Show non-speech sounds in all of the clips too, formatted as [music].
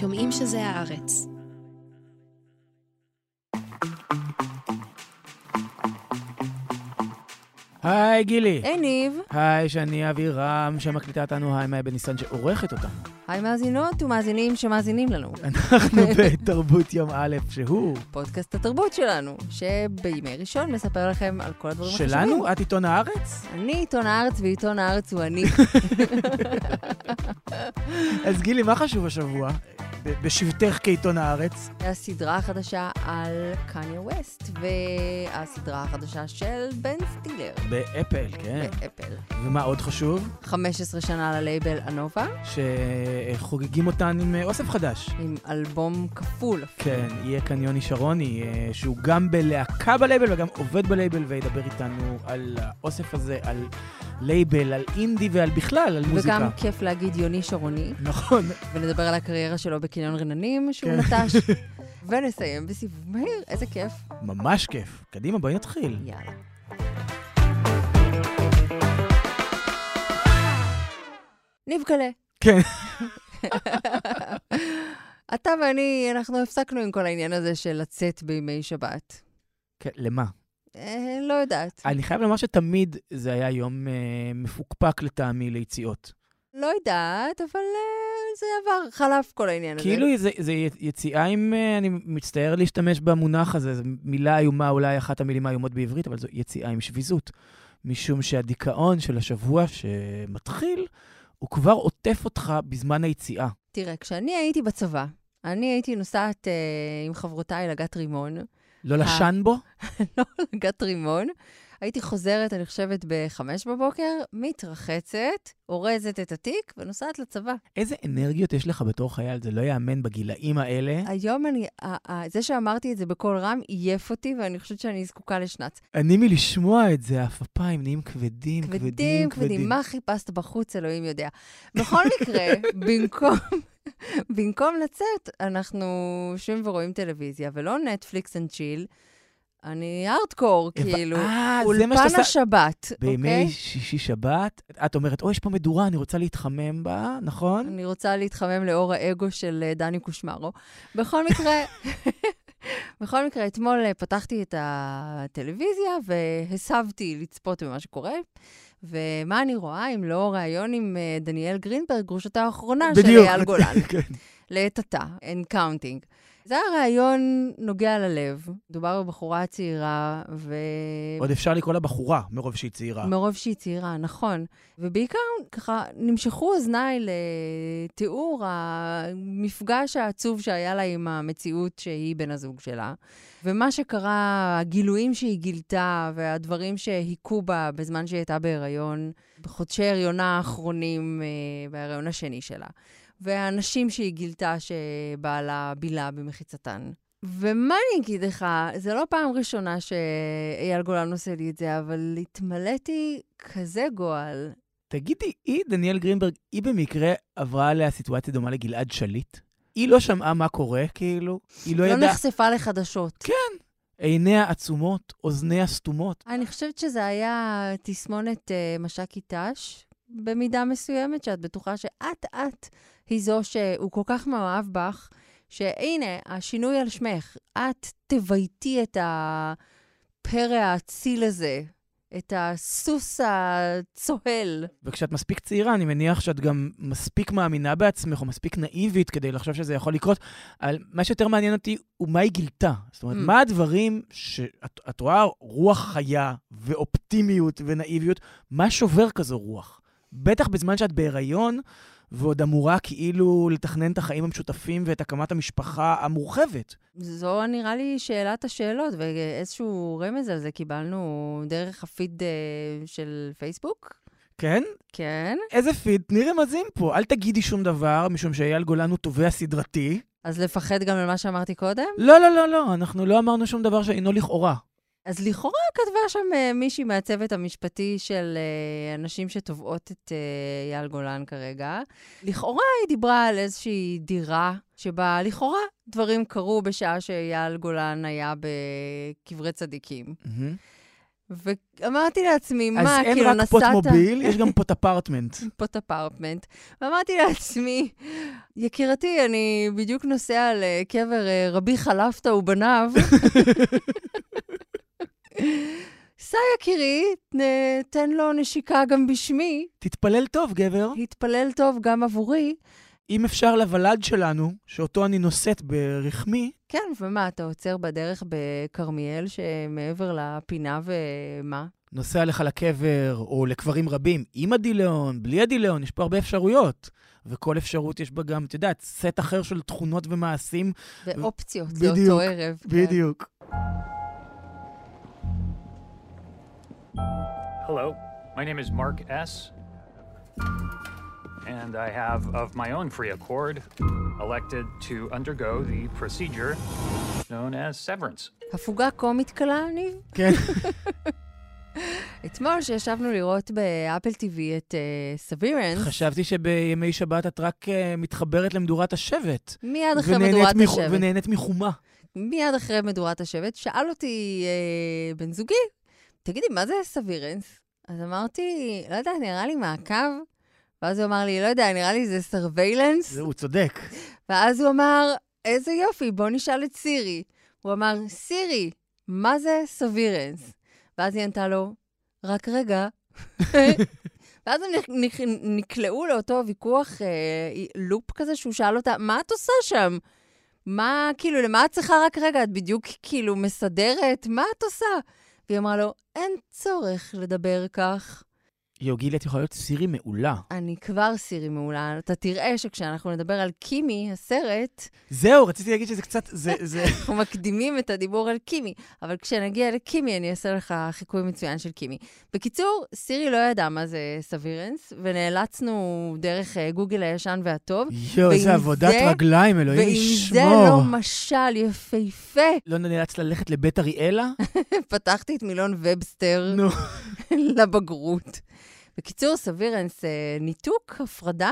שומעים שזה הארץ. היי גילי. היי ניב. היי, שאני אבירם, שמקליטה אותנו, היי מאי בניסן שעורכת אותנו. היי מאזינות ומאזינים שמאזינים לנו. אנחנו [laughs] בתרבות יום א', שהוא... פודקאסט התרבות שלנו, שבימי ראשון מספר לכם על כל הדברים החשובים. שלנו? את עיתון הארץ? אני עיתון הארץ ועיתון הארץ הוא אני. [laughs] אז גילי, מה חשוב השבוע? בשבתך כעיתון הארץ? הסדרה החדשה על קניה ווסט, והסדרה החדשה של בן סטילר. באפל, כן. באפל. ומה עוד חשוב? 15 שנה ללייבל אנובה, שחוגגים אותן עם אה, אוסף חדש. עם אלבום כפול. כן, יהיה כאן יוני שרוני, אה, שהוא גם בלהקה בלייבל וגם עובד בלייבל, וידבר איתנו על האוסף הזה, על לייבל, על אינדי ועל בכלל, על מוזיקה. וגם כיף להגיד יוני שרוני, נכון. ונדבר על הקריירה שלו בקניון רננים, שהוא כן. נטש. [laughs] ונסיים בסיבוב מהיר, איזה כיף. ממש כיף. קדימה, בואי נתחיל. יאללה. נבקלה. כן. [laughs] אתה ואני, אנחנו הפסקנו עם כל העניין הזה של לצאת בימי שבת. כן, למה? אה, לא יודעת. אני חייב לומר שתמיד זה היה יום אה, מפוקפק לטעמי ליציאות. לא יודעת, אבל אה, זה עבר, חלף כל העניין הזה. כאילו זה, זה יציאה עם, אה, אני מצטער להשתמש במונח הזה, זו מילה איומה, אולי אחת המילים האיומות בעברית, אבל זו יציאה עם שביזות. משום שהדיכאון של השבוע שמתחיל, הוא כבר עוטף אותך בזמן היציאה. תראה, כשאני הייתי בצבא, אני הייתי נוסעת אה, עם חברותיי לגת רימון. לא לשן בו? [laughs] לא לגת רימון. הייתי חוזרת, אני חושבת, בחמש בבוקר, מתרחצת, אורזת את התיק ונוסעת לצבא. איזה אנרגיות יש לך בתור חייל, זה לא ייאמן בגילאים האלה. היום אני, זה שאמרתי את זה בקול רם עייף אותי, ואני חושבת שאני זקוקה לשנץ. אני מלשמוע את זה, העפפיים נהיים כבדים, כבדים, כבדים, כבדים. מה חיפשת בחוץ, אלוהים יודע. בכל מקרה, [laughs] במקום... במקום לצאת, אנחנו יושבים ורואים טלוויזיה, ולא Netflix and chill. אני ארדקור, כאילו. אה, אולפן. השבת, בימי אוקיי? שישי-שבת, את אומרת, אוי, יש פה מדורה, אני רוצה להתחמם בה, נכון? אני רוצה להתחמם לאור האגו של אה, דני קושמרו. בכל מקרה, [laughs] בכל מקרה, אתמול אה, פתחתי את הטלוויזיה והסבתי לצפות במה שקורה. ומה אני רואה אם לא ראיון עם דניאל גרינברג, גרושתה האחרונה של בדיוק. אייל גולן, [laughs] כן. לעת עתה, and counting. זה היה ראיון נוגע ללב, מדובר בבחורה צעירה, ו... עוד אפשר לקרוא לה בחורה, מרוב שהיא צעירה. מרוב שהיא צעירה, נכון. ובעיקר, ככה, נמשכו אוזניי לתיאור המפגש העצוב שהיה לה עם המציאות שהיא בן הזוג שלה. ומה שקרה, הגילויים שהיא גילתה והדברים שהיכו בה בזמן שהיא הייתה בהיריון, בחודשי הריונה האחרונים, אה, בהיריון השני שלה. והאנשים שהיא גילתה שבעלה בילה במחיצתן. ומה אני אגיד לך, זה לא פעם ראשונה שאייל גולן עושה לי את זה, אבל התמלאתי כזה גועל. תגידי, היא, דניאל גרינברג, היא במקרה עברה עליה סיטואציה דומה לגלעד שליט? היא לא שמעה מה קורה, כאילו? היא לא לא ידעה... נחשפה לחדשות. עיניה עצומות, אוזניה סתומות. אני חושבת שזה היה תסמונת uh, מש"קי ת"ש, במידה מסוימת, שאת בטוחה שאט-אט היא זו שהוא כל כך מאוהב בך, שהנה, השינוי על שמך. את תבייתי את הפרא האציל הזה, את הסוס הצוהל. וכשאת מספיק צעירה, אני מניח שאת גם מספיק מאמינה בעצמך, או מספיק נאיבית כדי לחשוב שזה יכול לקרות. אבל מה שיותר מעניין אותי הוא מה היא גילתה. זאת אומרת, Mm. מה הדברים שאת את רואה רוח חיה ואופטימיות ונאיביות, מה שובר כזו רוח? בטח בזמן שאת בהיריון, ועוד אמורה כאילו לתכנן את החיים המשותפים ואת הקמת המשפחה המורחבת. זו נראה לי שאלת השאלות, ואיזשהו רמז על זה קיבלנו דרך הפיד אה, של פייסבוק. כן? כן. איזה פיד, תני רמזים פה. אל תגידי שום דבר, משום שאייל גולן הוא תובע סדרתי. אז לפחד גם על מה שאמרתי קודם? לא, לא, לא, לא, אנחנו לא אמרנו שום דבר שאינו לכאורה. אז לכאורה כתבה שם אה, מישהי מהצוות המשפטי של אה, אנשים שתובעות את אה, אייל גולן כרגע. לכאורה היא דיברה על איזושהי דירה שבה לכאורה דברים קרו בשעה שאייל גולן היה בקברי צדיקים. ואמרתי לעצמי, אז מה, אין כאילו רק נסעת... פוט מוביל, יש גם פוט אפרטמנט. [laughs] פוט אפרטמנט. ואמרתי לעצמי, יקירתי, אני בדיוק נוסע לקבר אה, רבי חלפתא ובניו. [laughs] סע יקירי, ת- תן לו נשיקה גם בשמי, תתפלל טוב, גבר. התפלל טוב גם עבורי. אם אפשר לוולד שלנו, שאותו אני נושאת ברחמי, כן, ומה, אתה עוצר בדרך בכרמיאל שמעבר לפינה ומה? נוסע לך לקבר, או לקברים רבים, עם הדילאון, בלי הדילאון, יש פה הרבה אפשרויות. וכל אפשרות יש בה גם, את יודעת, סט אחר של תכונות ומעשים. ואופציות בדיוק, לאותו ערב. כן. Hello, my name is Mark S. And I have, of my own free accord, elected to undergo the procedure known as severance. הפוגה קומית קלה, ניב? כן. [laughs] אתמול שישבנו לראות באפל TV את סבירנס, חשבתי שבימי שבת את רק אה, מתחברת למדורת השבט. מיד אחרי מדורת מחו- השבט. ונהנית מחומה. מיד אחרי מדורת השבט, שאל אותי אה, בן זוגי, תגידי, מה זה סבירנס? אז אמרתי, לא יודעת, נראה לי מעקב. ואז הוא אמר לי, לא יודע, נראה לי זה סרוויילנס. זה- הוא צודק. ואז הוא אמר, איזה יופי, בוא נשאל את סירי. הוא אמר, סירי, מה זה סבירנס? ואז היא ענתה לו, רק רגע. [laughs] ואז הם נקלעו לאותו ויכוח, אה, לופ כזה, שהוא שאל אותה, מה את עושה שם? מה, כאילו, למה את צריכה רק רגע? את בדיוק כאילו מסדרת? מה את עושה? והיא אמרה לו, אין צורך לדבר כך. יו, גילי, את יכולה להיות סירי מעולה. אני כבר סירי מעולה. אתה תראה שכשאנחנו נדבר על קימי, הסרט, זהו, רציתי להגיד שזה קצת, זה, [laughs] זה... אנחנו מקדימים את הדיבור על קימי, אבל כשנגיע לקימי, אני אעשה לך חיקוי מצוין של קימי. בקיצור, סירי לא ידעה מה זה סבירנס, ונאלצנו דרך אה, גוגל הישן והטוב, יואו, איזה עבודת זה- רגליים, אלוהים ואם ישמור. זה לא משל יפהפה, לא נאלץ ללכת לבית אריאלה? [laughs] פתחתי את מילון ובסטר. [laughs] לבגרות. בקיצור, סבירנס, אה, ניתוק, הפרדה,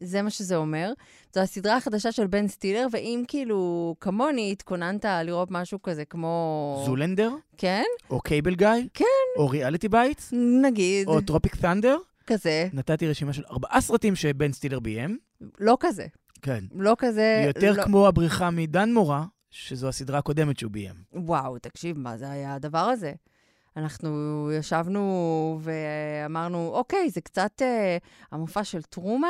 זה מה שזה אומר. זו הסדרה החדשה של בן סטילר, ואם כאילו, כמוני, התכוננת לראות משהו כזה כמו... זולנדר? כן? או קייבל גיא? כן. או Reality Bites? נגיד, או Tropic Thunder? כזה. נתתי רשימה של ארבעה סרטים שבן סטילר ביים. לא כזה. כן. לא כזה... יותר לא... כמו הבריחה מדנמורה, שזו הסדרה הקודמת שהוא ביים. וואו, תקשיב, מה זה היה הדבר הזה? אנחנו ישבנו ואמרנו, אוקיי, זה קצת אה, המופע של טרומן,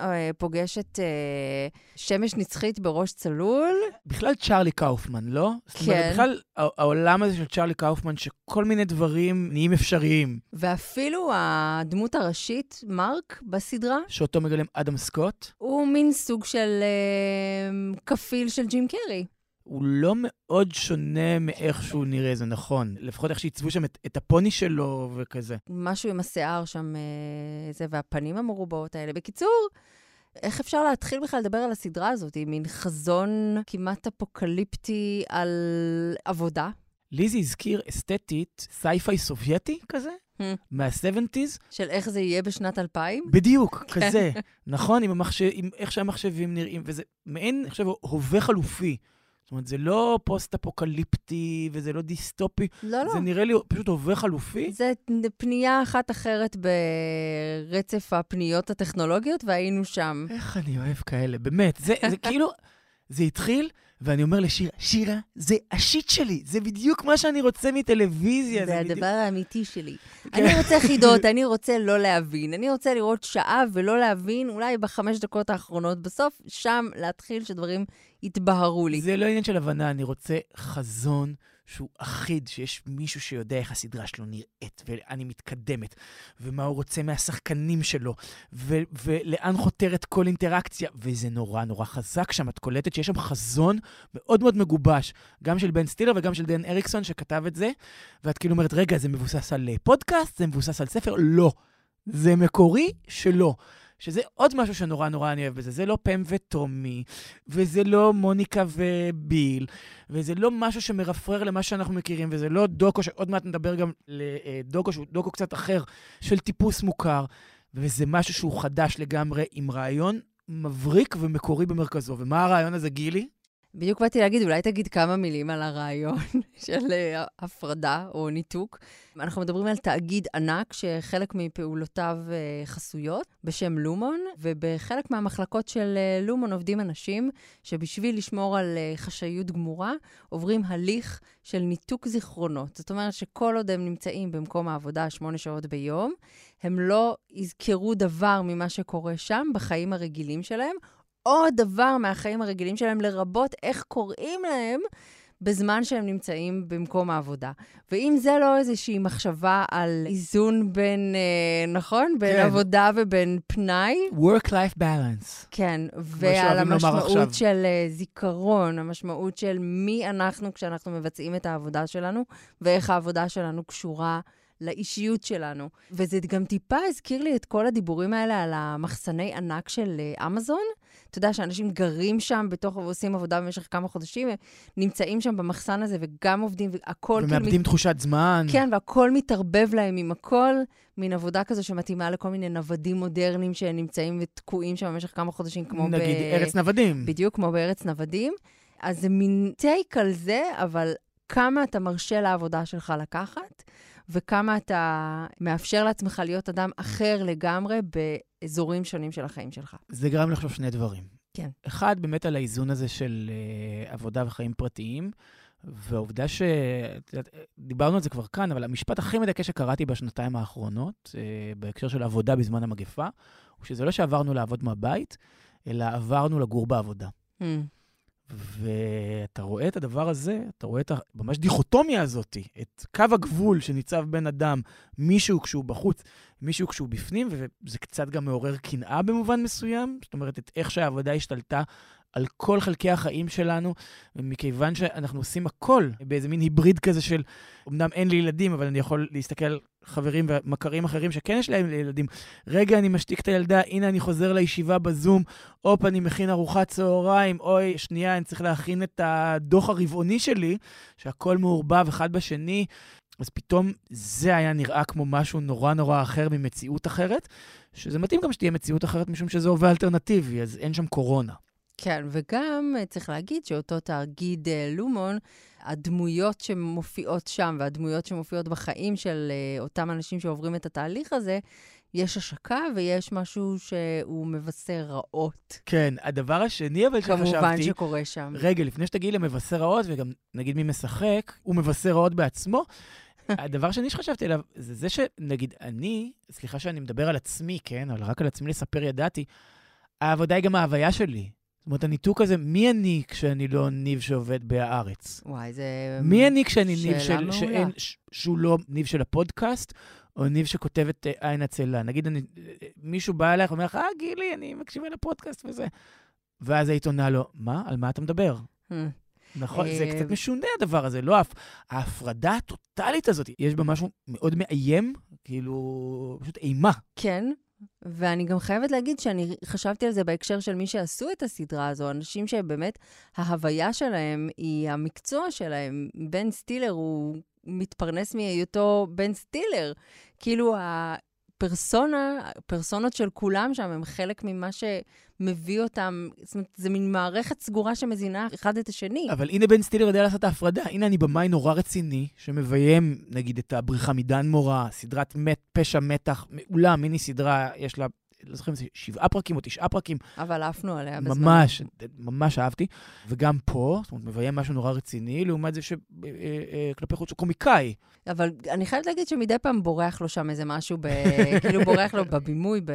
אה, פוגש את אה, שמש נצחית בראש צלול. בכלל צ'ארלי קאופמן, לא? זאת אומרת, כן. בכלל הע- העולם הזה של צ'ארלי קאופמן, שכל מיני דברים נהיים אפשריים, ואפילו הדמות הראשית, מרק, בסדרה, שאותו מגלם אדם סקוט, הוא מין סוג של אה, כפיל של ג'ים קרי. הוא לא מאוד שונה מאיך שהוא נראה, זה נכון. לפחות איך שעיצבו שם את, את הפוני שלו וכזה. משהו עם השיער שם, אה, זה, והפנים המרובעות האלה. בקיצור, איך אפשר להתחיל בכלל לדבר על הסדרה הזאת? היא מין חזון כמעט אפוקליפטי על עבודה. לי זה הזכיר אסתטית sci-fi סובייטי כזה, Hmm. מה- 70's, של איך זה יהיה בשנת 2000? בדיוק, [laughs] כזה. נכון? עם, המחשב, עם איך שהמחשבים נראים, וזה מעין, אני חושב, הווה חלופי. זאת אומרת, זה לא פוסט-אפוקליפטי וזה לא דיסטופי, לא, לא. זה נראה לי פשוט הווה חלופי. זה פנייה אחת אחרת ברצף הפניות הטכנולוגיות, והיינו שם. איך אני אוהב כאלה, באמת. זה, זה כאילו, זה התחיל, ואני אומר לשירה, שירה, זה השיט שלי, זה בדיוק מה שאני רוצה מטלוויזיה. זה הדבר האמיתי שלי. כן. אני רוצה חידות, [laughs] אני רוצה לא להבין. אני רוצה לראות שעה ולא להבין, אולי בחמש דקות האחרונות. בסוף, שם להתחיל שדברים יתבהרו לי. זה לא עניין של הבנה, אני רוצה חזון שהוא אחיד, שיש מישהו שיודע איך הסדרה שלו נראית, ולאן היא מתקדמת, ומה הוא רוצה מהשחקנים שלו, ו- ולאן חותרת כל אינטראקציה, וזה נורא נורא חזק שם, את קולטת שיש שם חזון מאוד מאוד מגובש, גם של בן סטילר וגם של דן אריקסון שכתב את זה, ואת כאילו אומרת, רגע, זה מבוסס על אה, פודקאסט? זה מבוסס על ספר? לא. זה מקורי שלא. שזה עוד משהו שנורא נורא אני אוהב בזה. זה לא פם וטומי, וזה לא מוניקה וביל, וזה לא משהו שמרפרר למה שאנחנו מכירים, וזה לא דוקו, שעוד מעט נדבר גם לדוקו שהוא דוקו קצת אחר, של טיפוס מוכר, וזה משהו שהוא חדש לגמרי, עם רעיון מבריק ומקורי במרכזו. ומה הרעיון הזה, גילי? בדיוק באתי להגיד, אולי תגיד כמה מילים על הרעיון [laughs] של uh, הפרדה או ניתוק. אנחנו מדברים על תאגיד ענק שחלק מפעולותיו uh, חסויות, בשם לומון, ובחלק מהמחלקות של uh, לומון עובדים אנשים שבשביל לשמור על חשאיות גמורה, עוברים הליך של ניתוק זיכרונות. זאת אומרת שכל עוד הם נמצאים במקום העבודה שמונה שעות ביום, הם לא יזכרו דבר ממה שקורה שם בחיים הרגילים שלהם, עוד דבר מהחיים הרגילים שלהם, לרבות איך קוראים להם בזמן שהם נמצאים במקום העבודה. ואם זה לא איזושהי מחשבה על איזון בין, אה, נכון? בין כן. עבודה ובין פנאי. Work-Life Balance. כן, ועל. המשמעות של אה, זיכרון, המשמעות של מי אנחנו כשאנחנו מבצעים את העבודה שלנו, ואיך העבודה שלנו קשורה לאישיות שלנו. וזה גם טיפה הזכיר לי את כל הדיבורים האלה על המחסני ענק של אה, אמזון. אתה יודע שאנשים גרים שם בתוך ועושים עבודה במשך כמה חודשים, נמצאים שם במחסן הזה וגם עובדים, והכל כאילו... ומאבדים תחושת זמן. כן, והכל מתערבב להם עם הכל, מין עבודה כזו שמתאימה לכל מיני נוודים מודרניים שנמצאים ותקועים שם במשך כמה חודשים, כמו נגיד ב... ארץ נוודים. בדיוק, כמו בארץ נוודים. אז זה מין טייק על זה, אבל כמה אתה מרשה לעבודה שלך לקחת, וכמה אתה מאפשר לעצמך להיות אדם אחר לגמרי באזורים שונים של החיים שלך. זה גרם לחשוב שני דברים. כן. אחד, באמת על האיזון הזה של uh, עבודה וחיים פרטיים, והעובדה ש... דיברנו על זה כבר כאן, אבל המשפט הכי מדכא שקראתי בשנתיים האחרונות, uh, בהקשר של עבודה בזמן המגפה, הוא שזה לא שעברנו לעבוד מהבית, אלא עברנו לגור בעבודה. Mm. ואתה רואה את הדבר הזה, אתה רואה את ממש דיכוטומיה הזאת, את קו הגבול שניצב בין אדם, מישהו כשהוא בחוץ, מישהו כשהוא בפנים, וזה קצת גם מעורר קנאה במובן מסוים, זאת אומרת, את איך שהעבודה השתלטה על כל חלקי החיים שלנו, ומכיוון שאנחנו עושים הכל באיזה מין היבריד כזה של, אמנם אין לי ילדים, אבל אני יכול להסתכל על חברים ומכרים אחרים שכן יש להם ילדים. רגע, אני משתיק את הילדה, הנה אני חוזר לישיבה בזום, הופ, אני מכין ארוחת צהריים, אוי, שנייה, אני צריך להכין את הדוח הרבעוני שלי, שהכל מעורבב אחד בשני. אז פתאום זה היה נראה כמו משהו נורא נורא אחר ממציאות אחרת, שזה מתאים גם שתהיה מציאות אחרת, משום שזה הווה אלטרנטיבי, אז אין שם קורונה. כן, וגם אה, צריך להגיד שאותו תאגיד אה, לומון, הדמויות שמופיעות שם והדמויות שמופיעות בחיים של אה, אותם אנשים שעוברים את התהליך הזה, יש השקה ויש משהו שהוא מבשר רעות. כן, הדבר השני אבל שחשבתי... כמובן שקורה שם. רגע, לפני שתגיעי למבשר רעות, וגם נגיד מי משחק, הוא מבשר רעות בעצמו. הדבר השני שחשבתי עליו, זה זה שנגיד אני, סליחה שאני מדבר על עצמי, כן, אבל רק על עצמי לספר ידעתי, העבודה היא גם ההוויה שלי. זאת אומרת, הניתוק הזה, מי אני כשאני לא ניב שעובד בהארץ? וואי, זה... מי אני כשאני ניב שאלה של, מעולה. שאין, ש, שהוא לא ניב של הפודקאסט, או ניב שכותב את אה, עין עצלה? נגיד, אני, מישהו בא אליך ואומר לך, אה, גילי, אני מקשיבה לפודקאסט וזה. ואז היית עונה לו, מה? על מה אתה מדבר? אה, נכון, זה אה, קצת משונה הדבר הזה, לא ההפ- ההפרדה הטוטלית הזאת. יש בה משהו מאוד מאיים, כאילו, פשוט אימה. כן, ואני גם חייבת להגיד שאני חשבתי על זה בהקשר של מי שעשו את הסדרה הזו, אנשים שבאמת ההוויה שלהם היא המקצוע שלהם. בן סטילר הוא מתפרנס מהיותו בן סטילר. כאילו הפרסונה, הפרסונות של כולם שם הם חלק ממה שמביא אותם, זאת אומרת, זה מין מערכת סגורה שמזינה אחד את השני. אבל הנה בן סטילר יודע לעשות את ההפרדה. הנה אני במאי נורא רציני, שמביים, נגיד, את הבריחה מדן מורה, סדרת מת, פשע מתח, מעולה, מיני סדרה, יש לה, לא זוכר אם זה שבעה פרקים או תשעה פרקים, אבל עפנו עליה בזמן. ממש, ממש אהבתי. וגם פה, זאת אומרת, מביים משהו נורא רציני, לעומת זה שכלפי חוץ הוא קומיקאי. אבל אני חייבת להגיד שמדי פעם בורח לו שם איזה משהו, ב... [laughs] כאילו בורח לו בבימוי, ב...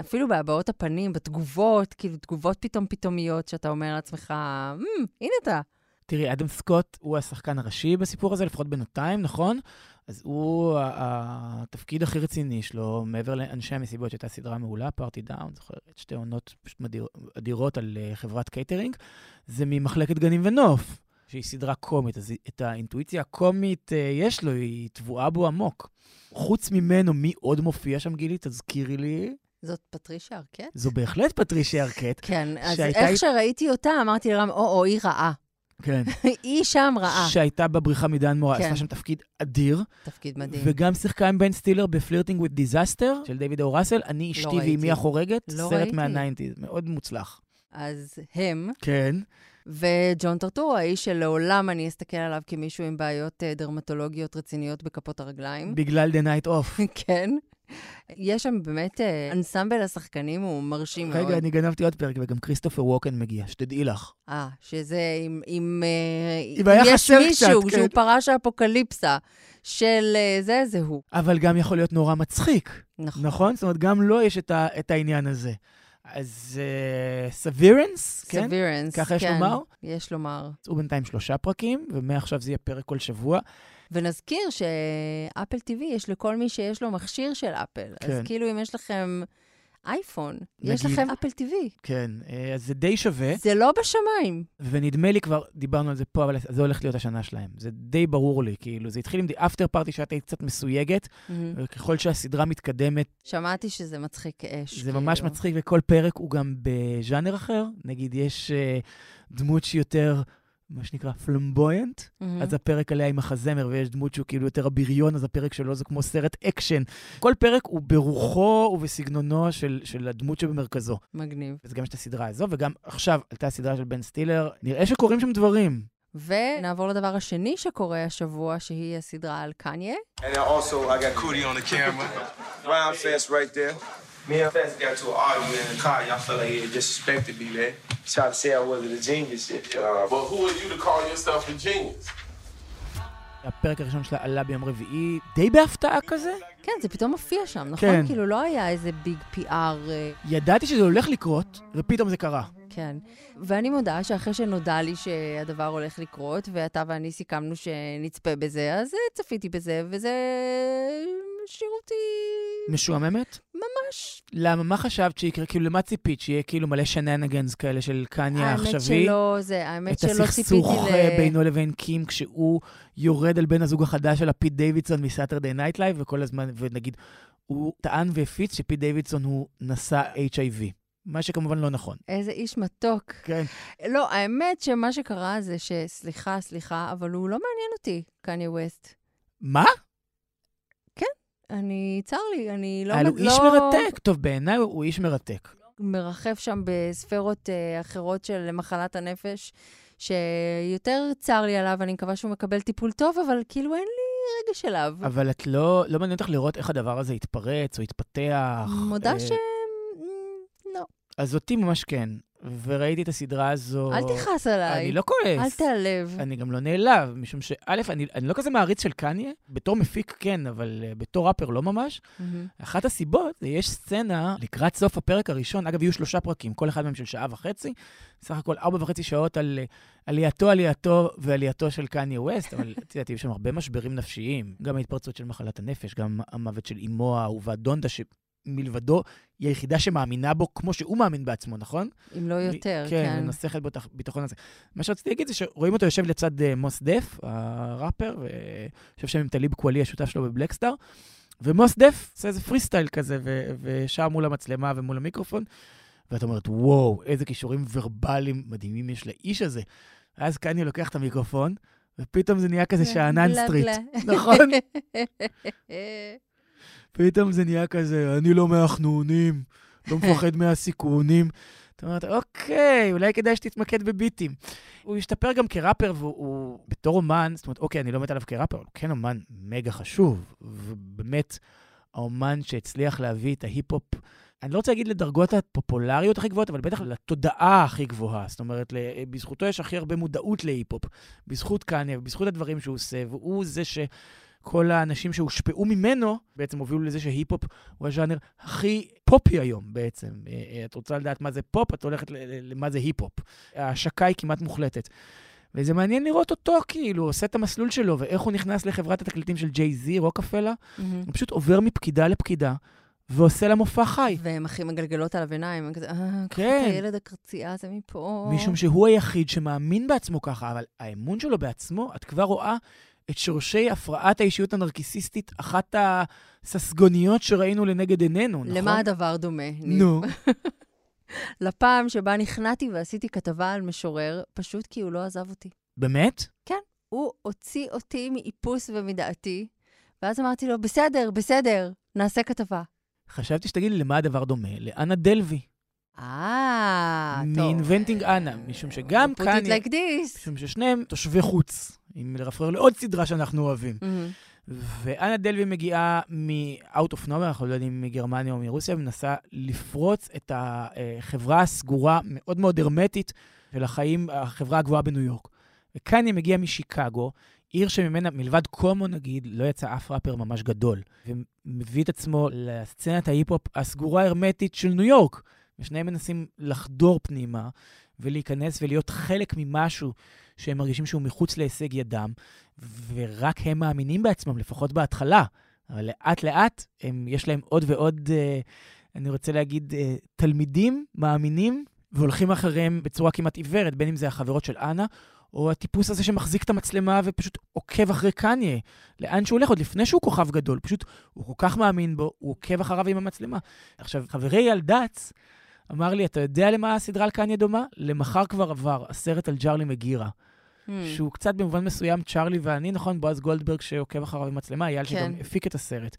אפילו בהבעות הפנים, בתגובות, כאילו תגובות פתאום פתאומיות, שאתה אומר לעצמך, "מ, הנה אתה. תראי, אדם סקוט הוא השחקן הראשי בסיפור הזה, לפחות בינתיים, נכון? אז הוא, התפקיד הכי רציני שלו, מעבר לאנשי המסיבות, שהייתה סדרה מעולה, Party Down, זוכרת, שתי עונות פשוט מדיר, אדירות על אה, חברת קייטרינג, זה במחלקת גנים ונוף, שהיא סדרה קומית, אז את האינטואיציה הקומית אה, יש לו, היא טבועה בו עמוק. חוץ ממנו, מי עוד מופיע שם, גילי? תזכירי לי. זאת פטרישיה ארקט? זו בהחלט פטרישיה ארקט. כן, אז איך שראיתי אותה, אמרתי לרם, או-או, היא רעה. כן. [laughs] היא שם רעה. שהייתה בבריחה מדן מורה, כן. עשתה שם תפקיד אדיר. תפקיד מדהים. וגם שיחקה עם בן סטילר ב- Flirting with Disaster של דיוויד או ראסל, אני אז ראיתי. וואי, איזה סרט. מה- nineties, מאוד מוצלח. אז הם. כן. וג'ון טורטורו, האיש שלעולם אני אסתכל עליו כמישהו עם בעיות אה, דרמטולוגיות רציניות בכפות הרגליים. בגלל The Night Of. [laughs] כן. יש שם באמת, אה, אנסמבל השחקנים הוא מרשים מאוד. רגע, אני גנבתי עוד פרק, וגם כריסטופר ווקן מגיע, שתדעי לך. אה, שזה אם... אם, אה, אם היה יש מישהו קצת, שהוא כן. פרש האפוקליפסה של אה, זה, זה הוא. אבל גם יכול להיות נורא מצחיק, נכון. נכון? זאת אומרת, גם לו יש את, ה, את העניין הזה. אז Severance, כן? Severance, ככה יש כן, לומר? יש לומר. יצאו בינתיים שלושה פרקים, ומעכשיו זה יהיה פרק כל שבוע. ונזכיר שאפל TV יש לכל מי שיש לו מכשיר של אפל. אז כן. כאילו אם יש לכם אייפון, יש נגיד. לכם אפל TV. כן, אה, אז זה די שווה, זה לא בשמיים. ונדמה לי כבר, דיברנו על זה פה, אבל זה הולך להיות השנה שלהם. זה די ברור לי, כאילו, זה התחיל עם The After Party שאת היית קצת מסויגת, מהמם. וככל שהסדרה מתקדמת, שמעתי שזה מצחיק אש. זה ממש כאילו. מצחיק, וכל פרק הוא גם בז'אנר אחר. נגיד, יש אה, דמות שהיא יותר, מה שנקרא, flamboyant, מהמם. אז הפרק עליה הם מחזמר, ויש דמות שהוא כאילו יותר הבריון, אז הפרק שלו זה כמו סרט אקשן. כל פרק הוא ברוחו ובסגנונו של, של הדמות שבמרכזו. מגניב. אז גם יש את הסדרה הזו, וגם עכשיו עלתה הסדרה של בן סטילר. נראה שקורים שם דברים. ונעבור לדבר השני שקורה השבוע, שהיא הסדרה על קניה. And also, I got Cootie on the camera. Rhyme Fest right there. Me and Fest got to an argument in the car. Y'all felt like he disrespected me, man. Tried to say I wasn't a genius. Uh, but who are you to call yourself a genius? הפרק הראשון שלה עלה ביום רביעי, די בהפתעה כזה. כן, זה פתאום מופיע שם, נכון? כן. כאילו לא היה איזה ביג PR, אה, ידעתי שזה הולך לקרות, ופתאום זה קרה. כן. ואני מודה שאחרי שנודע לי שהדבר הולך לקרות, ואתה ואני סיכמנו שנצפה בזה, אז אה, צפיתי בזה, וזה השאיר אותי משועממת? ממש... למה? מה חשבת שיקרה? כאילו, למה ציפית? שיהיה כאילו מלא שננגנס כאלה של קניה האמת העכשווי? שלא, זה, האמת את שלא ציפיתי הסכסוך ל... אה, בינו לבין קים, כשהוא יורד על בן הזוג החדש של הפיט דיווידסון מ- Saturday Night Live, וכל הזמן, ונגיד, הוא טען והפיץ שפיט דיווידסון הוא נשא HIV. מה שכמובן לא נכון. איזה איש מתוק. כן. לא, האמת שמה שקרה זה ש... סליחה, סליחה, אבל הוא לא מעניין אותי, קניה ווסט. מה? אני, צר לי, אני לא... אבל הוא מ- איש לא מרתק. טוב, בעיניי הוא איש מרתק. מרחף שם בספרות אה, אחרות של מחלת הנפש, שיותר צר לי עליו, אני מקווה שהוא מקבל טיפול טוב, אבל כאילו אין לי רגש אליו. אבל את לא, לא מעניין אותך לראות איך הדבר הזה יתפרץ או יתפתח. מודה אה, ש... לא, אז אותי ממש כן. וראיתי את הסדרה הזו... אל תכעס עליי. אני לא כועס. אל תיעלב. אני גם לא נעלב, משום שא', אני, אני לא כזה מעריץ של קניה, בתור מפיק כן, אבל uh, בתור ראפר לא ממש. מהמם. אחת הסיבות, יש סצנה לקראת סוף הפרק הראשון, אגב, יהיו שלושה פרקים, כל אחד מהם של שעה וחצי, סך הכל ארבע וחצי שעות על uh, עלייתו, עלייתו ועלייתו של קניה ווסט, אבל את יודעת, יש שם הרבה משברים נפשיים, גם ההתפרצות של מחלת הנפש, גם המוות של אמו האהובה דונדה, שמלבדו היא היחידה שמאמינה בו כמו שהוא מאמין בעצמו, נכון? אם לא יותר, כן. כן. מנסחת בו את הביטחון הזה. מה שרציתי להגיד זה שרואים אותו יושב לצד אה, מוס דף, הראפר, ויושב שם עם טליב קואלי, השותף שלו בבלאק סטאר, ומוס דף עושה איזה פרי סטייל כזה, ו- ושר מול המצלמה ומול המיקרופון, ואת אומרת, וואו, איזה כישורים ורבליים מדהימים יש לאיש הזה. ואז קניה לוקח את המיקרופון, ופתאום זה נהיה כזה שאנן בלה, סטריט. נכון? [laughs] פתאום זה נהיה כזה, אני לא מהחנונים, לא [laughs] מפחד מהסיכונים. זאת אומרת, אוקיי, אולי כדאי שתתמקד בביטים. הוא השתפר גם כראפר, והוא הוא, בתור אומן, זאת אומרת, אוקיי, אני לא מת עליו כראפר, הוא כן אומן מגה חשוב. ובאמת, האומן שהצליח להביא את ההיפ-הופ, אני לא רוצה להגיד לדרגות הפופולריות הכי גבוהות, אבל בטח לתודעה הכי גבוהה. זאת אומרת, בזכותו יש הכי הרבה מודעות להיפ-הופ. בזכות קניה, בזכות הדברים שהוא עושה, והוא זה ש... כל האנשים שהושפעו ממנו בעצם הובילו לזה שהיפ-הופ הוא הז'אנר הכי poppy היום בעצם. אה, אה, את רוצה לדעת מה זה פופ, את הולכת למה זה היפ-הופ. ההשקה היא כמעט מוחלטת. וזה מעניין לראות אותו, כאילו, עושה את המסלול שלו, ואיך הוא נכנס לחברת התקליטים של ג'יי-זי, רוקאפלה. מהמם. הוא פשוט עובר מפקידה לפקידה, ועושה לה מופע חי. והן הכי מגלגלות עליו עיניים, כזה, אה, קחו כן. את הילד הקרצייה הזה מפה. משום שהוא היחיד שמאמין בעצמו ככה, אבל האמון שלו בעצמו, את כבר רואה את שורשי הפרעת האישיות הנרקיסיסטית, אחת הססגוניות שראינו לנגד עינינו, נכון? למה הדבר דומה? נו, [laughs] לפעם שבה נכנעתי ועשיתי כתבה על משורר, פשוט כי הוא לא עזב אותי. באמת? הוא הוציא אותי מאיפוס ומדעתי, ואז אמרתי לו, בסדר, בסדר, נעשה כתבה. חשבתי שתגיד לי למה הדבר דומה, לאנה דלוי. אה, מ-Inventing Anna, משום שגם put it like this. משום ששניהם תושבי חוץ, אם לרפרר לעוד סדרה שאנחנו אוהבים. מהמם. ואנה דלוי מגיעה מ-out of nowhere, אנחנו לא יודעים מגרמניה או מרוסיה, ומנסה לפרוץ את החברה הסגורה, מאוד מאוד הרמטית, של החיים, החברה הגבוהה בניו יורק. וקניה מגיע משיקגו, עיר שממנה, מלבד קומו נגיד, לא יצא אף ראפר ממש גדול, ומביא את עצמו לסצנת ההיפ-הופ הסגורה ההרמטית של ניו יורק. ושניהם מנסים לחדור פנימה ולהיכנס ולהיות חלק ממשהו שהם מרגישים שהוא מחוץ להישג ידם, ורק הם מאמינים בעצמם, לפחות בהתחלה. אבל לאט-לאט הם, יש להם עוד ועוד, אה, אני רוצה להגיד, אה, תלמידים מאמינים והולכים אחריהם בצורה כמעט עיוורת, בין אם זה החברות של אנה, או הטיפוס הזה שמחזיק את המצלמה ופשוט עוקב אחרי קניה, לאן שהוא הולך, עוד לפני שהוא כוכב גדול, פשוט הוא כל כך מאמין בו, הוא עוקב אחריו עם המצלמה. עכשיו, חברי ילדץ אמר לי, אתה יודע למה הסדרה על קניה דומה? למחר כבר עבר, הסרט על ג'רלי מגירה. Hmm. שהוא קצת במובן מסוים צ'ארלי ואני, נכון? בועז גולדברג שעוקב אחריו עם מצלמה, אייל שגם כן. הפיק את הסרט.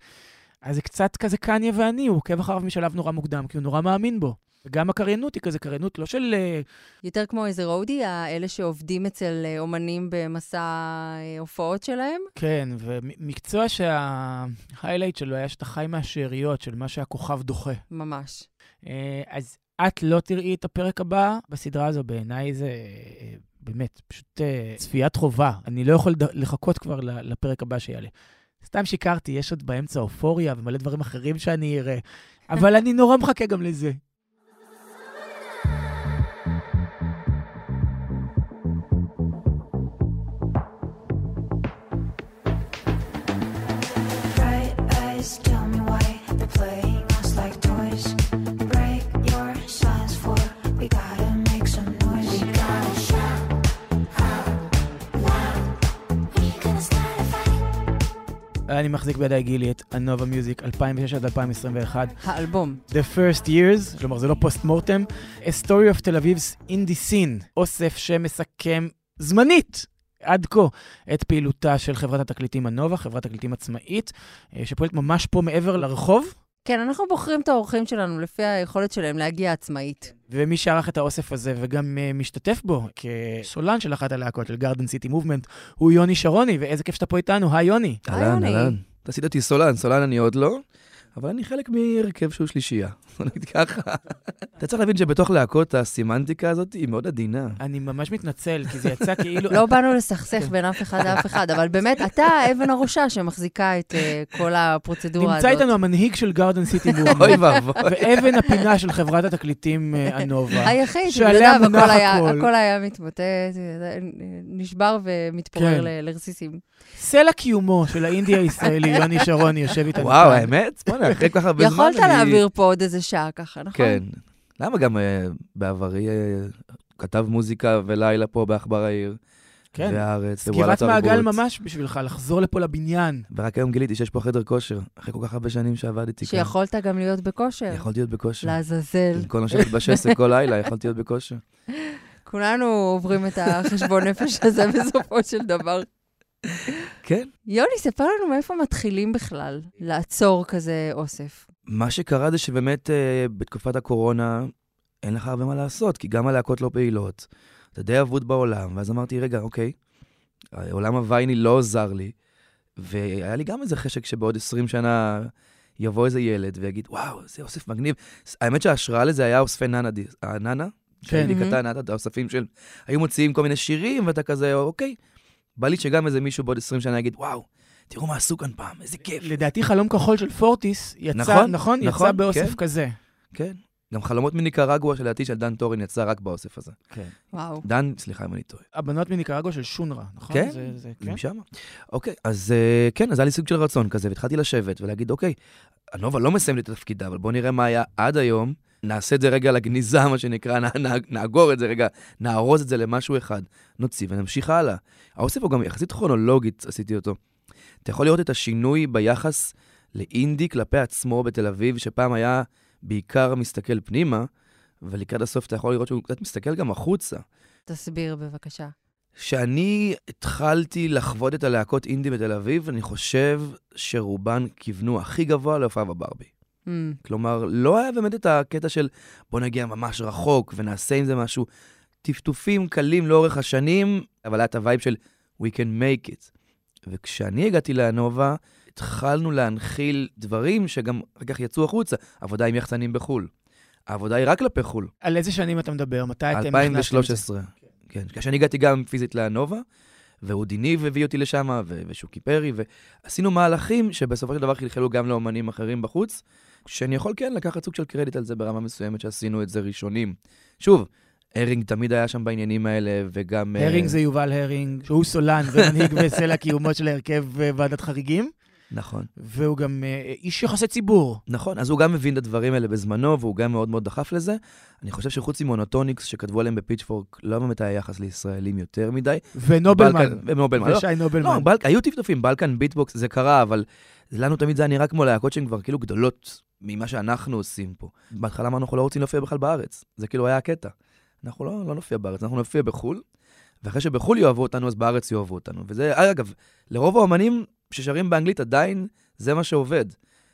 אז זה קצת כזה קניה ואני, הוא עוקב אחריו משלב נורא מוקדם, כי הוא נורא מאמין בו. וגם הקריינות היא כזה קריינות לא של... אה, יותר כמו איזה רודי, האלה שעובדים אצל אה, אומנים במסע אה, הופעות שלהם. כן, ומקצוע שההיילייט שלו היה שאתה חי מהשאריות של מה שהכוכב דוחה. ממש. אז את לא תראי את הפרק הבא בסדרה הזו, בעיניי זה באמת פשוט אה, צפיית חובה. אני לא יכול לחכות כבר לפרק הבא שיעלה. סתם שיקרתי, יש עוד באמצע אופוריה ומלא דברים אחרים שאני אראה, אבל אני נורא מחכה גם לזה. אני מחזיק בידי גילי את הנובה מיוזיק 2006 עד 2021. האלבום. The First Years, כלומר זה לא פוסט מורטם, A Story of Tel Aviv's Indie Scene, אוסף שמסכם זמנית. עד כה את פעילותה של חברת התקליטים הנובה, חברת תקליטים עצמאית, אה, שפועלת ממש פה מעבר לרחוב, כן, אנחנו בוחרים את האורחים שלנו לפי היכולת שלהם להגיע עצמאית. ומי שערך את האוסף הזה וגם uh, משתתף בו כסולן של אחת הלהקות של גארדן סיטי מובמנט, הוא יוני שרוני, ואיזה כיף שאתה פה איתנו, היי יוני. היי, אהלן, יוני. אהלן. אתה עשית אותי סולן, סולן אני עוד לא, אבל אני חלק מהרכב שהוא שלישייה. בוא נגיד ככה. אתה צריך להבין שבתוך להקות הסמנטיקה הזאת היא מאוד עדינה. אני ממש מתנצל, כי זה יצא כאילו... לא באנו לסכסך בין אף אחד לאף אחד, אבל באמת, אתה אבן הראשה שמחזיקה את אה, כל הפרוצדורה הזאת. נמצא איתנו המנהיג של גארדן סיטי [laughs] אוי מובמנט, ואבוי. ואבן הפינה של חברת התקליטים אה, הנובה. היחיד, שעליה מונח הכל היה- הכל. היה מתמוטט, נשבר ומתפורר כן. ל- לרסיסים. סלע קיומו של האינדי הישראלי, [laughs] יוני שרוני, יושב איתנו. וואו. האמת? בוא'נה, אחרי כל כך הרבה זמן יכולת להעביר פה עוד איזה שעה ככה, נכון? כן. למה גם אה, בעברי אה, כתב מוזיקה ולילה פה בעכבר העיר, כן. והארץ, סגירת מעגל. ממש בשבילך, לחזור לפה לבניין. ורק היום גיליתי שיש פה חדר כושר, אחרי כל כך הרבה שנים שעבדתי כאן. שיכולת גם להיות בכושר. יכולתי להיות בכושר. לעזאזל. במקום לשבת בשסק כל לילה, יכולתי להיות בכושר. [laughs] כולנו עוברים את החשבון נפש הזה בסופו של דבר. כן. יוני, ספר לנו מאיפה מתחילים בכלל לעצור כזה אוסף. מה שקרה זה שבאמת אה, בתקופת הקורונה אין לך הרבה מה לעשות, כי גם הלהקות לא פעילות. אתה די אבוד בעולם, ואז אמרתי, רגע, אוקיי, עולם הווייני לא עזר לי, והיה לי גם איזה חשק שבעוד 20 שנה יבוא איזה ילד ויגיד, וואו, זה אוסף מגניב. האמת שההשראה לזה היה אוספי ננה, די- הננה, כן. שהייתי. קטן, את האוספים של, היו מוציאים כל מיני שירים, ואתה כזה, אוקיי, בא לי שגם איזה מישהו בעוד 20 שנה יגיד, וואו, תראו מה עשו כאן פעם, איזה כיף. לדעתי חלום כחול של פורטיס יצא, נכון, נכון? יצא נכון, באוסף כן. כזה. כן. גם חלומות מניקרגואה שלדעתי של דן תורן יצא רק באוסף הזה. כן. וואו. דן, סליחה אם אני טועה. הבנות מניקרגואה של שונרא, נכון? כן, זה, זה, כן. משם? אוקיי, אז אה, כן, אז היה לי סוג של רצון כזה, והתחלתי לשבת ולהגיד, אוקיי, הנובה לא מסיימת את תפקידה, אבל בואו נראה מה היה עד היום, נעשה את זה רגע לגניזה, מה שנקרא, נאגור את זה רגע, נארוז את זה למשהו אחד, נוציא ונמשיך הלאה. האוסף הוא גם יחסית כרונולוגית, עשיתי אותו. אתה יכול לראות את השינוי ביחס לאינדי כלפי עצמו בתל אביב, שפעם היה בעיקר מסתכל פנימה, ולקראת הסוף אתה יכול לראות שהוא קצת מסתכל גם החוצה. תסביר בבקשה. כשאני התחלתי לחוות את הלהקות אינדי בתל אביב, אני חושב שרובן כיוונו הכי גבוה להופעה בברבי. Mm. כלומר, לא היה באמת את הקטע של בוא נגיע ממש רחוק ונעשה עם זה משהו. טפטופים קלים לאורך השנים, אבל היה את ה- vibe של We can make it. וכשאני הגעתי לאנובה, התחלנו להנחיל דברים שגם אחר כך יצאו החוצה. עבודה עם יחצנים בחו"ל. העבודה היא רק כלפי חו"ל. על איזה שנים אתה מדבר? מתי אתם נכנסתם? לזה? 2013. כן, כשאני הגעתי גם פיזית לאנובה, ואודי ניב הביא אותי לשם, ושוקי פרי, ועשינו מהלכים שבסופו של דבר חלחלו גם לאומנים אחרים בחוץ, שאני יכול כן לקחת סוג של קרדיט על זה ברמה מסוימת שעשינו את זה ראשונים. שוב, הרינג תמיד היה שם בעניינים האלה, וגם... אה, הרינג זה יובל הרינג, שהוא סולן ומנהיג וסלע קיומו של ההרכב אה, ועדת חריגים, נכון. והוא גם אה, איש יחסי ציבור. נכון, אז הוא גם מבין את הדברים האלה בזמנו, והוא גם מאוד מאוד דחף לזה. אני חושב שחוץ ממונוטוניקס שכתבו עליהם בפיצ'פורק, לא באמת היה יחס לישראלים יותר מדי. ונובלמן. ונובלמן, לא. ושי נובלמן. לא, בלק, היו טפטופים, בלקן ביטבוקס זה קרה, אבל לנו תמיד זה היה נראה כמו להקות שהן כבר כאילו גדולות ממה שאנחנו עושים פה. בהתחלה אמרנו, אנחנו לא רוצים להופיע בכלל בארץ. זה כאילו היה הקטע. אנחנו לא, לא נופיע בארץ, אנחנו נופיע בחו"ל, ואחרי שבחו"ל יאהבו אותנו, אז בארץ יאהבו אותנו. וזה, אגב, לרוב האומנים ששרים באנגלית עדיין זה מה שעובד.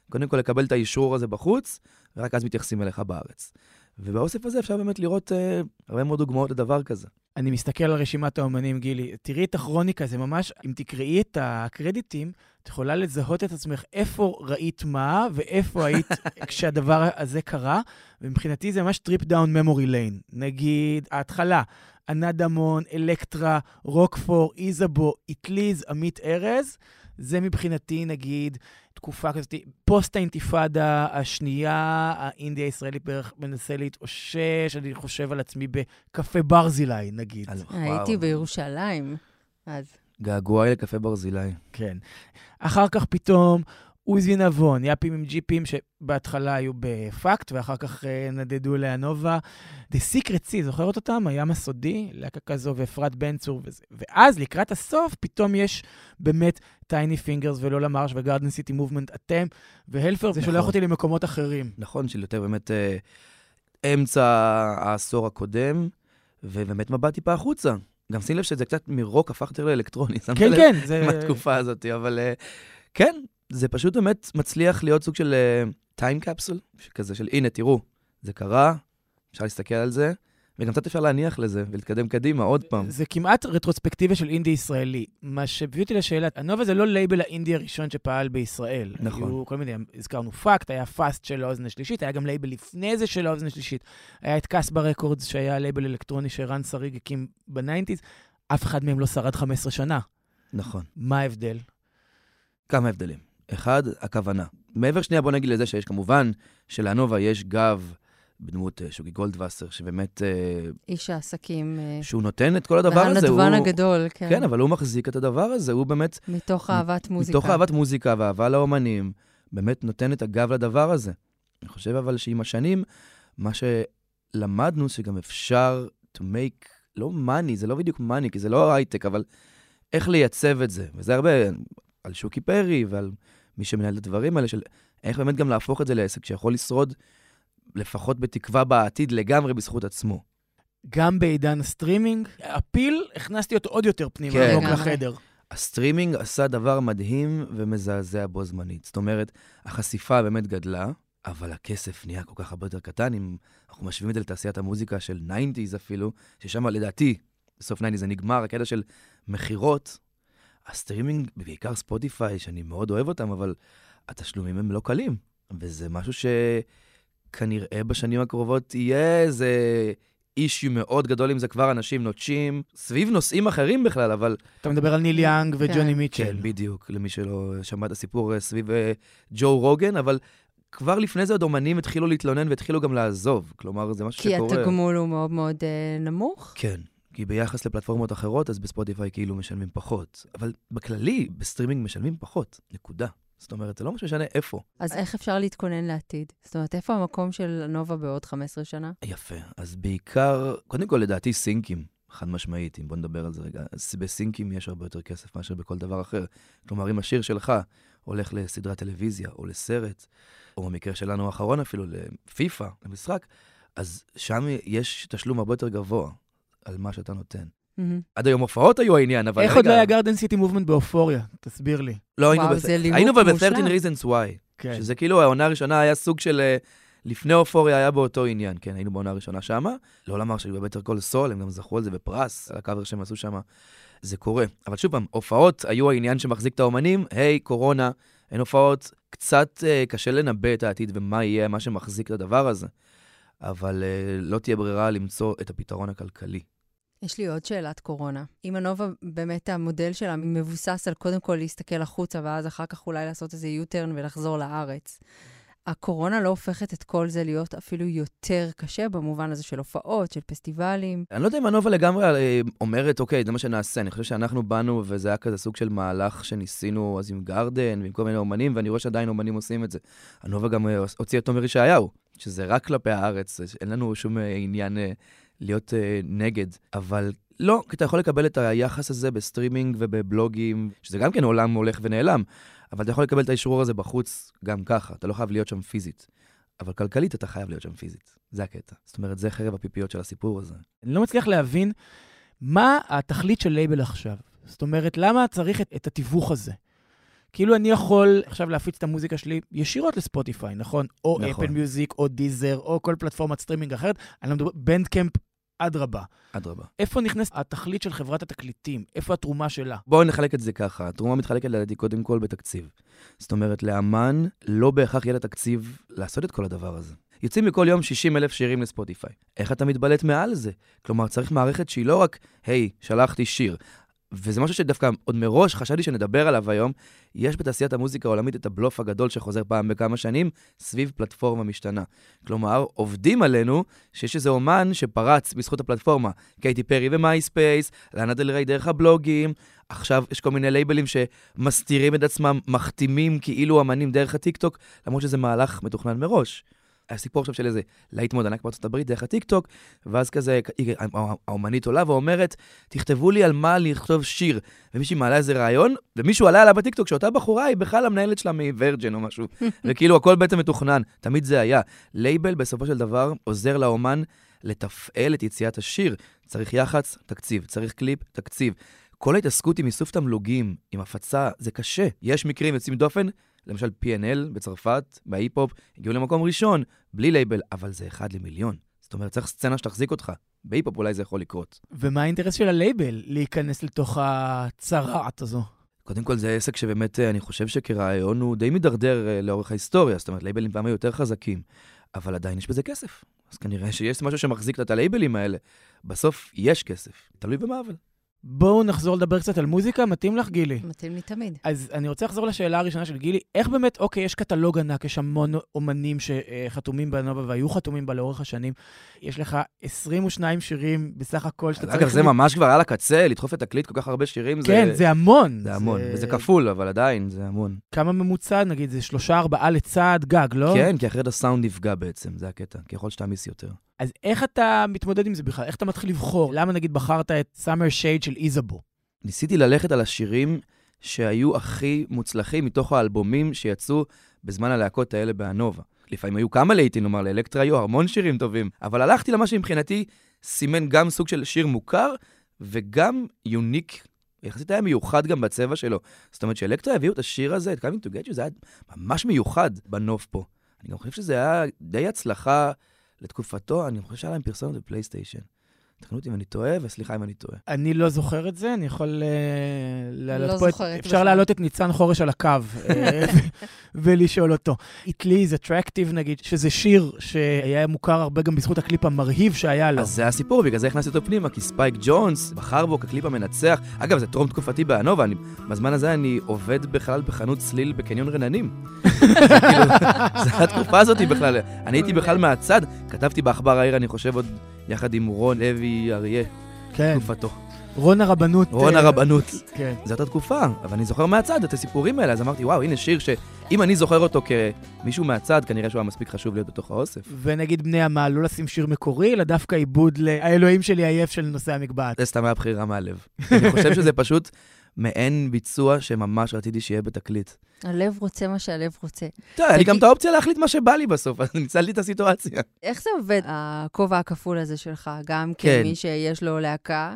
קודם כל לקבל את האישור הזה בחוץ, ורק אז מתייחסים אליך בארץ. ובאוסף הזה אפשר באמת לראות אה, הרבה מאוד דוגמאות לדבר כזה. אני מסתכל על רשימת האומנים, גילי. תראי את הכרוניקה, זה ממש, אם תקראי את הקרדיטים, את יכולה לזהות את עצמך איפה ראית מה ואיפה היית [laughs] כשהדבר הזה קרה, ומבחינתי זה ממש trip down memory lane. נגיד, ההתחלה, ענת דמון, אלקטרה, רוקפור, איזבו, איטליז, עמית ארז, זה מבחינתי, נגיד, תקופה כזאת, פוסט האינתיפאדה השנייה, האינדי הישראלי בערך מנסה להתאושש, אני חושב על עצמי בקפה ברזילי, נגיד. אז, הייתי בירושלים, אז. געגועי לקפה ברזילי. כן. אחר כך פתאום עוזי נבון, יאפים עם ג'יפים שבהתחלה היו בפאקט, ואחר כך אה, נדדו לאנובה. The Secret Sea, זוכרת אותם? הים הסודי, להקה כזו ואפרת בן צור וזה. ואז לקראת הסוף פתאום יש באמת טייני פינגרס ולולה מרש וגארדן סיטי מובמנט, אתם, והלפר, זה שולח נכון. אותי למקומות אחרים. נכון, של יותר באמת אה, אמצע העשור הקודם, ובאמת מבט טיפה החוצה. גם שים לב שזה קצת מרוק הפך יותר לאלקטרוני, שמת כן, לב? כן, זה... מהתקופה הזאת, אבל אה, כן, זה פשוט באמת מצליח להיות סוג של time capsule, כזה של הנה, תראו, זה קרה, אפשר להסתכל על זה, וגם קצת אפשר להניח לזה ולהתקדם קדימה עוד פעם. זה כמעט רטרוספקטיבה של אינדי ישראלי. מה שהביא אותי לשאלה, אנובה זה לא לייבל האינדי הראשון שפעל בישראל. נכון. היו כל מיני, הזכרנו פאקט, היה פאסט של האוזן השלישית, היה גם לייבל לפני זה של האוזן השלישית. היה את קסבה רקורדס, שהיה לייבל אלקטרוני שרן שריג הקים ב nineties. אף אחד מהם לא שרד 15 שנה. נכון. מה ההבדל? כמה הבדלים. אחד, הכוונה. מעבר שנייה, בוא נגיד לזה שיש כמובן, שלאנובה יש גב בדמות אה, שוגי גולדווסר, שבאמת, אה, איש העסקים, אה, שהוא נותן את כל הדבר הזה. והנדבן הוא- הגדול, כן. כן, אבל הוא מחזיק את הדבר הזה, הוא באמת, מתוך אהבת מוזיקה. מתוך אהבת מוזיקה ואהבה לאומנים, באמת נותן את הגב לדבר הזה. אני חושב אבל שעם השנים, מה שלמדנו, שגם אפשר to make, לא money, זה לא בדיוק money, כי זה לא הייטק, אבל איך לייצב את זה. וזה הרבה על שוקי פרי ועל מי שמנהל את הדברים האלה, של איך באמת גם להפוך את זה לעסק שיכול לשרוד, לפחות בתקווה בעתיד, לגמרי בזכות עצמו. גם בעידן הסטרימינג, הפיל, הכנסתי אותו עוד יותר פנימה, כן. עמוק. לחדר. הסטרימינג עשה דבר מדהים ומזעזע בו זמנית. זאת אומרת, החשיפה באמת גדלה, אבל הכסף נהיה כל כך הרבה יותר קטן, אם אנחנו משווים את זה לתעשיית המוזיקה של 90's אפילו, ששם לדעתי, בסוף 90's זה נגמר, הקטע של מכירות. הסטרימינג, בעיקר ספוטיפיי, שאני מאוד אוהב אותם, אבל התשלומים הם לא קלים. וזה משהו שכנראה בשנים הקרובות יהיה איזה issue מאוד גדול אם זה כבר אנשים נוטשים, סביב נושאים אחרים בכלל, אבל אתה מדבר על ניל יאנג וג'וני כן. מיטשל. כן, בדיוק, למי שלא שמע את הסיפור אה, סביב אה, ג'ו רוגן, אבל כבר לפני זה עוד אומנים התחילו להתלונן והתחילו גם לעזוב. כלומר, זה משהו כי שקורה. התגמול הוא מאוד מאוד אה, נמוך. כן, כי ביחס לפלטפורמות אחרות, אז בספוטיפיי כאילו משלמים פחות. אבל בכללי, בסטרימינג משלמים פחות, נקודה. זאת אומרת, זה לא משהו משנה איפה. אז איך אפשר להתכונן לעתיד? זאת אומרת, איפה המקום של אנובה בעוד 15 שנה? יפה. אז בעיקר, קודם כל, לדעתי סינקים, חד משמעית, אם בוא נדבר על זה רגע. אז בסינקים יש הרבה יותר כסף מאשר בכל דבר אחר. כלומר, אם השיר שלך הולך לסדרת טלוויזיה או לסרט, או במקרה שלנו האחרון אפילו, לפיפא, למשחק, אז שם יש תשלום הרבה יותר גבוה על מה שאתה נותן. עד היום הופעות היו העניין, אבל איך רגע... עוד לא היה גארדן סיטי מובמנט באופוריה? תסביר לי. לא היינו וואו, ב- זה ליהוק היינו אבל מושלם. ב-13 reasons why. כן. שזה כאילו, העונה הראשונה היה סוג של... אה, לפני אופוריה היה באותו עניין, כן, היינו בעונה הראשונה שמה. לא לומר שהיו בבטר קול סול, הם גם זכו על זה בפרס, על הקאבר שהם עשו שם. זה קורה. אבל שוב פעם, הופעות היו העניין שמחזיק את האומנים, היי, קורונה, אין הופעות, קצת אה, קשה לנבא את העתיד ומה יהיה מה שמחזיק את הדבר הזה. אבל אה, לא תהיה ברירה למצוא את הפתרון הכלכלי. יש לי עוד שאלת קורונה. אם הנובה, באמת המודל שלה מבוסס על קודם כל להסתכל החוצה, ואז אחר כך אולי לעשות איזה U-turn ולחזור לארץ. הקורונה לא הופכת את כל זה להיות אפילו יותר קשה במובן הזה של הופעות, של פסטיבלים. אני לא יודע אם הנובה לגמרי אה, אומרת, אוקיי, זה מה שנעשה. אני חושב שאנחנו באנו, וזה היה כזה סוג של מהלך שניסינו אז עם גרדן ועם כל מיני אומנים, ואני רואה שעדיין אומנים עושים את זה. אנובה גם אה, הוציאה את תומר ישעיהו, שזה רק כלפי הארץ, אין לנו שום אה, עניין להיות אה, נגד. אבל לא, כי אתה יכול לקבל את היחס הזה בסטרימינג ובבלוגים, שזה גם כן עולם הולך ונעלם, אבל אתה יכול לקבל את האישרור הזה בחוץ גם ככה, אתה לא חייב להיות שם פיזית. אבל כלכלית אתה חייב להיות שם פיזית, זה הקטע. זאת אומרת, זה חרב הפיפיות של הסיפור הזה. אני לא מצליח להבין מה התכלית של לייבל עכשיו. זאת אומרת, למה צריך את, את התיווך הזה? כאילו אני יכול עכשיו להפיץ את המוזיקה שלי ישירות לספוטיפיי, נכון? או נכון. אפל מיוזיק, או דיזר, או כל פלטפורמת סטרימינג אחרת. אני לא מדבר, בנדקמפ, אדרבה. אדרבה. איפה נכנס התכלית של חברת התקליטים? איפה התרומה שלה? בואו נחלק את זה ככה, התרומה מתחלקת לדעתי קודם כל בתקציב. זאת אומרת, לאמן לא בהכרח יהיה לה תקציב לעשות את כל הדבר הזה. יוצאים מכל יום 60 אלף שירים לספוטיפיי. איך אתה מתבלט מעל זה? כלומר, צריך מערכת שהיא לא רק, היי, שלחתי שיר. וזה משהו שדווקא עוד מראש חשבתי שנדבר עליו היום. יש בתעשיית המוזיקה העולמית את הבלוף הגדול שחוזר פעם בכמה שנים סביב פלטפורמה משתנה. כלומר, עובדים עלינו שיש איזה אומן שפרץ בזכות הפלטפורמה. קייטי פרי ומייספייס, לאנה דל ריי דרך הבלוגים, עכשיו יש כל מיני לייבלים שמסתירים את עצמם, מחתימים כאילו אמנים דרך הטיקטוק, למרות שזה מהלך מתוכנן מראש. הסיפור עכשיו של איזה להיט מאוד ענק בארצות הברית דרך הטיקטוק, ואז כזה, האומנית עולה ואומרת, תכתבו לי על מה לכתוב שיר. ומישהי מעלה איזה רעיון, ומישהו עלה עליה בטיקטוק שאותה בחורה היא בכלל המנהלת שלה מוורג'ן או משהו. [laughs] וכאילו הכל בעצם מתוכנן, תמיד זה היה. לייבל בסופו של דבר עוזר לאומן לתפעל את יציאת השיר. צריך יח"צ, תקציב. צריך קליפ, תקציב. כל ההתעסקות עם איסוף תמלוגים, עם הפצה, זה קשה. יש מקרים יוצאים דופן, למשל PNL בצרפת, בהיפ-הופ, הגיעו למקום ראשון, בלי לייבל, אבל זה אחד למיליון. זאת אומרת, צריך סצנה שתחזיק אותך. בהיפ-הופ אולי זה יכול לקרות. ומה האינטרס של הלייבל להיכנס לתוך הצרעת הזו? קודם כל, זה עסק שבאמת, אה, אני חושב שכרעיון הוא די מידרדר אה, לאורך ההיסטוריה. זאת אומרת, לייבלים פעם היו יותר חזקים, אבל עדיין יש בזה כסף. אז כנראה שיש משהו שמחזיק את הלייבלים האלה. בסוף יש כסף, תלוי במה אבל. בואו נחזור לדבר קצת על מוזיקה, מתאים לך, גילי? מתאים לי תמיד. אז אני רוצה לחזור לשאלה הראשונה של גילי, איך באמת, אוקיי, יש קטלוג ענק, יש המון אומנים שחתומים באנובה והיו חתומים בה לאורך השנים. יש לך 22 שירים בסך הכל שאתה צריך... אגב, זה ממש כבר על הקצה, לדחוף את התקליט כל כך הרבה שירים, זה... כן, זה המון. זה המון, וזה כפול, אבל עדיין, זה המון. כמה ממוצע, נגיד, זה שלושה, ארבעה לצעד גג, לא? כן, כי אחרת הסאונד נפגע בעצם, זה הקטע. ככל שתעמיס יותר. אז איך אתה מתמודד עם זה בכלל? איך אתה מתחיל לבחור? למה נגיד בחרת את Summer Shade של איזבו? ניסיתי ללכת על השירים שהיו הכי מוצלחים מתוך האלבומים שיצאו בזמן הלהקות האלה בהנובה. לפעמים היו כמה להיטים, נאמר, לאלקטרה היו המון שירים טובים, אבל הלכתי למה שמבחינתי סימן גם סוג של שיר מוכר וגם יוניק. יחסית היה מיוחד גם בצבע שלו. זאת אומרת שאלקטרה הביאו את השיר הזה, את to Get You, זה היה ממש מיוחד בנוף פה. אני גם חושב שזה היה די הצלחה לתקופתו, אני חושב שהיה להם פרסומת בפלייסטיישן. תקנו אותי אם אני טועה, וסליחה אם אני טועה. אני לא זוכר את זה, אני יכול אה, להעלות לא פה את... זוכרת אפשר. להעלות את ניצן חורש על הקו אה, [laughs] ולשאול אותו. It Lee is Attractive נגיד, שזה שיר שהיה מוכר הרבה גם בזכות הקליפ המרהיב שהיה לו. אז זה הסיפור, בגלל זה הכנסתי אותו פנימה, כי ספייק ג'ונס בחר בו כקליפ המנצח. אגב, זה טרום תקופתי בהנובה, אני, בזמן הזה אני עובד בכלל בחנות צליל בקניון רננים. זה כאילו, [laughs] זה התקופה הזאת בכלל. אני הייתי בכלל מהצד, כתבתי בעכבר העיר, אני חושב, עוד יחד עם רון לוי אריה, כן, תקופתו. רון הרבנות. רון אה, הרבנות. כן. זו אותה תקופה, אבל אני זוכר מהצד את הסיפורים האלה, אז אמרתי, וואו, הנה שיר שאם אני זוכר אותו כמישהו מהצד, כנראה שהוא היה מספיק חשוב להיות בתוך האוסף. ונגיד בני עמל, לא לשים שיר מקורי, אלא דווקא עיבוד לאלוהים שלי עייף של נושא המקבעת. זה סתם היה בחירה מהלב. אני חושב שזה פשוט מעין ביצוע שממש רציתי שיהיה בתקליט. הלב רוצה מה שהלב רוצה. טוב, היה לי גם את האופציה להחליט מה שבא לי בסוף, אז ניצלתי את הסיטואציה. איך זה עובד, הכובע הכפול הזה שלך? גם כן. כמי שיש לו להקה,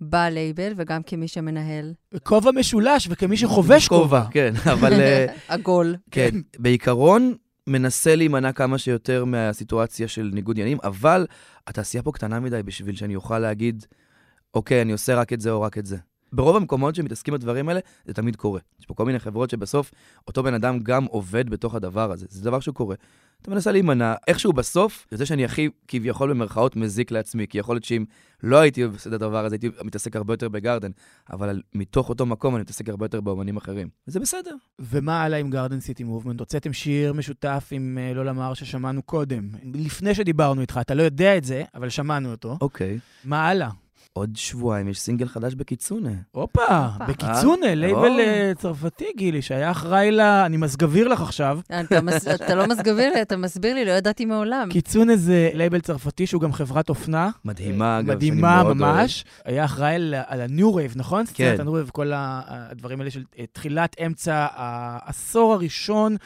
בלייבל וגם כמי שמנהל כובע משולש, וכמי שחובש כובע. כן, אבל אה, [laughs] עגול. כן, בעיקרון, מנסה להימנע כמה שיותר מהסיטואציה של ניגוד עניינים, אבל התעשייה פה קטנה מדי בשביל שאני אוכל להגיד, אוקיי, אני עושה רק את זה או רק את זה. ברוב המקומות שמתעסקים בדברים האלה, זה תמיד קורה. יש פה כל מיני חברות שבסוף אותו בן אדם גם עובד בתוך הדבר הזה. זה דבר שהוא קורה. אתה מנסה להימנע, איכשהו בסוף, יוצא שאני הכי כביכול במרכאות מזיק לעצמי, כי יכול להיות שאם לא הייתי עושה את הדבר הזה, הייתי מתעסק הרבה יותר ב Garden, אבל מתוך אותו מקום אני מתעסק הרבה יותר באומנים אחרים. וזה בסדר. ומה הלאה עם Garden City Movement? הוצאתם שיר משותף עם אה, לא למר ששמענו קודם. לפני שדיברנו איתך, אתה לא יודע את זה, אבל שמענו אותו. אוקיי. מה הלאה? עוד שבועיים יש סינגל חדש ב Kitsuné. הופה. ב Kitsuné, לייבל או. אה, צרפתי, גילי, שהיה אחראי ל... אני מסגביר לך עכשיו. אתה, מס... [laughs] אתה לא מסגביר לי, אתה מסביר לי, לא ידעתי מעולם. Kitsuné זה לייבל צרפתי שהוא גם חברת אופנה. מדהימה, אגב, שאני מדהימה מאוד אוהב. ממש. היה אחראי על, ה-New Wave, נכון? כן. ה-New Wave, כל הדברים האלה של אה, תחילת אמצע העשור הראשון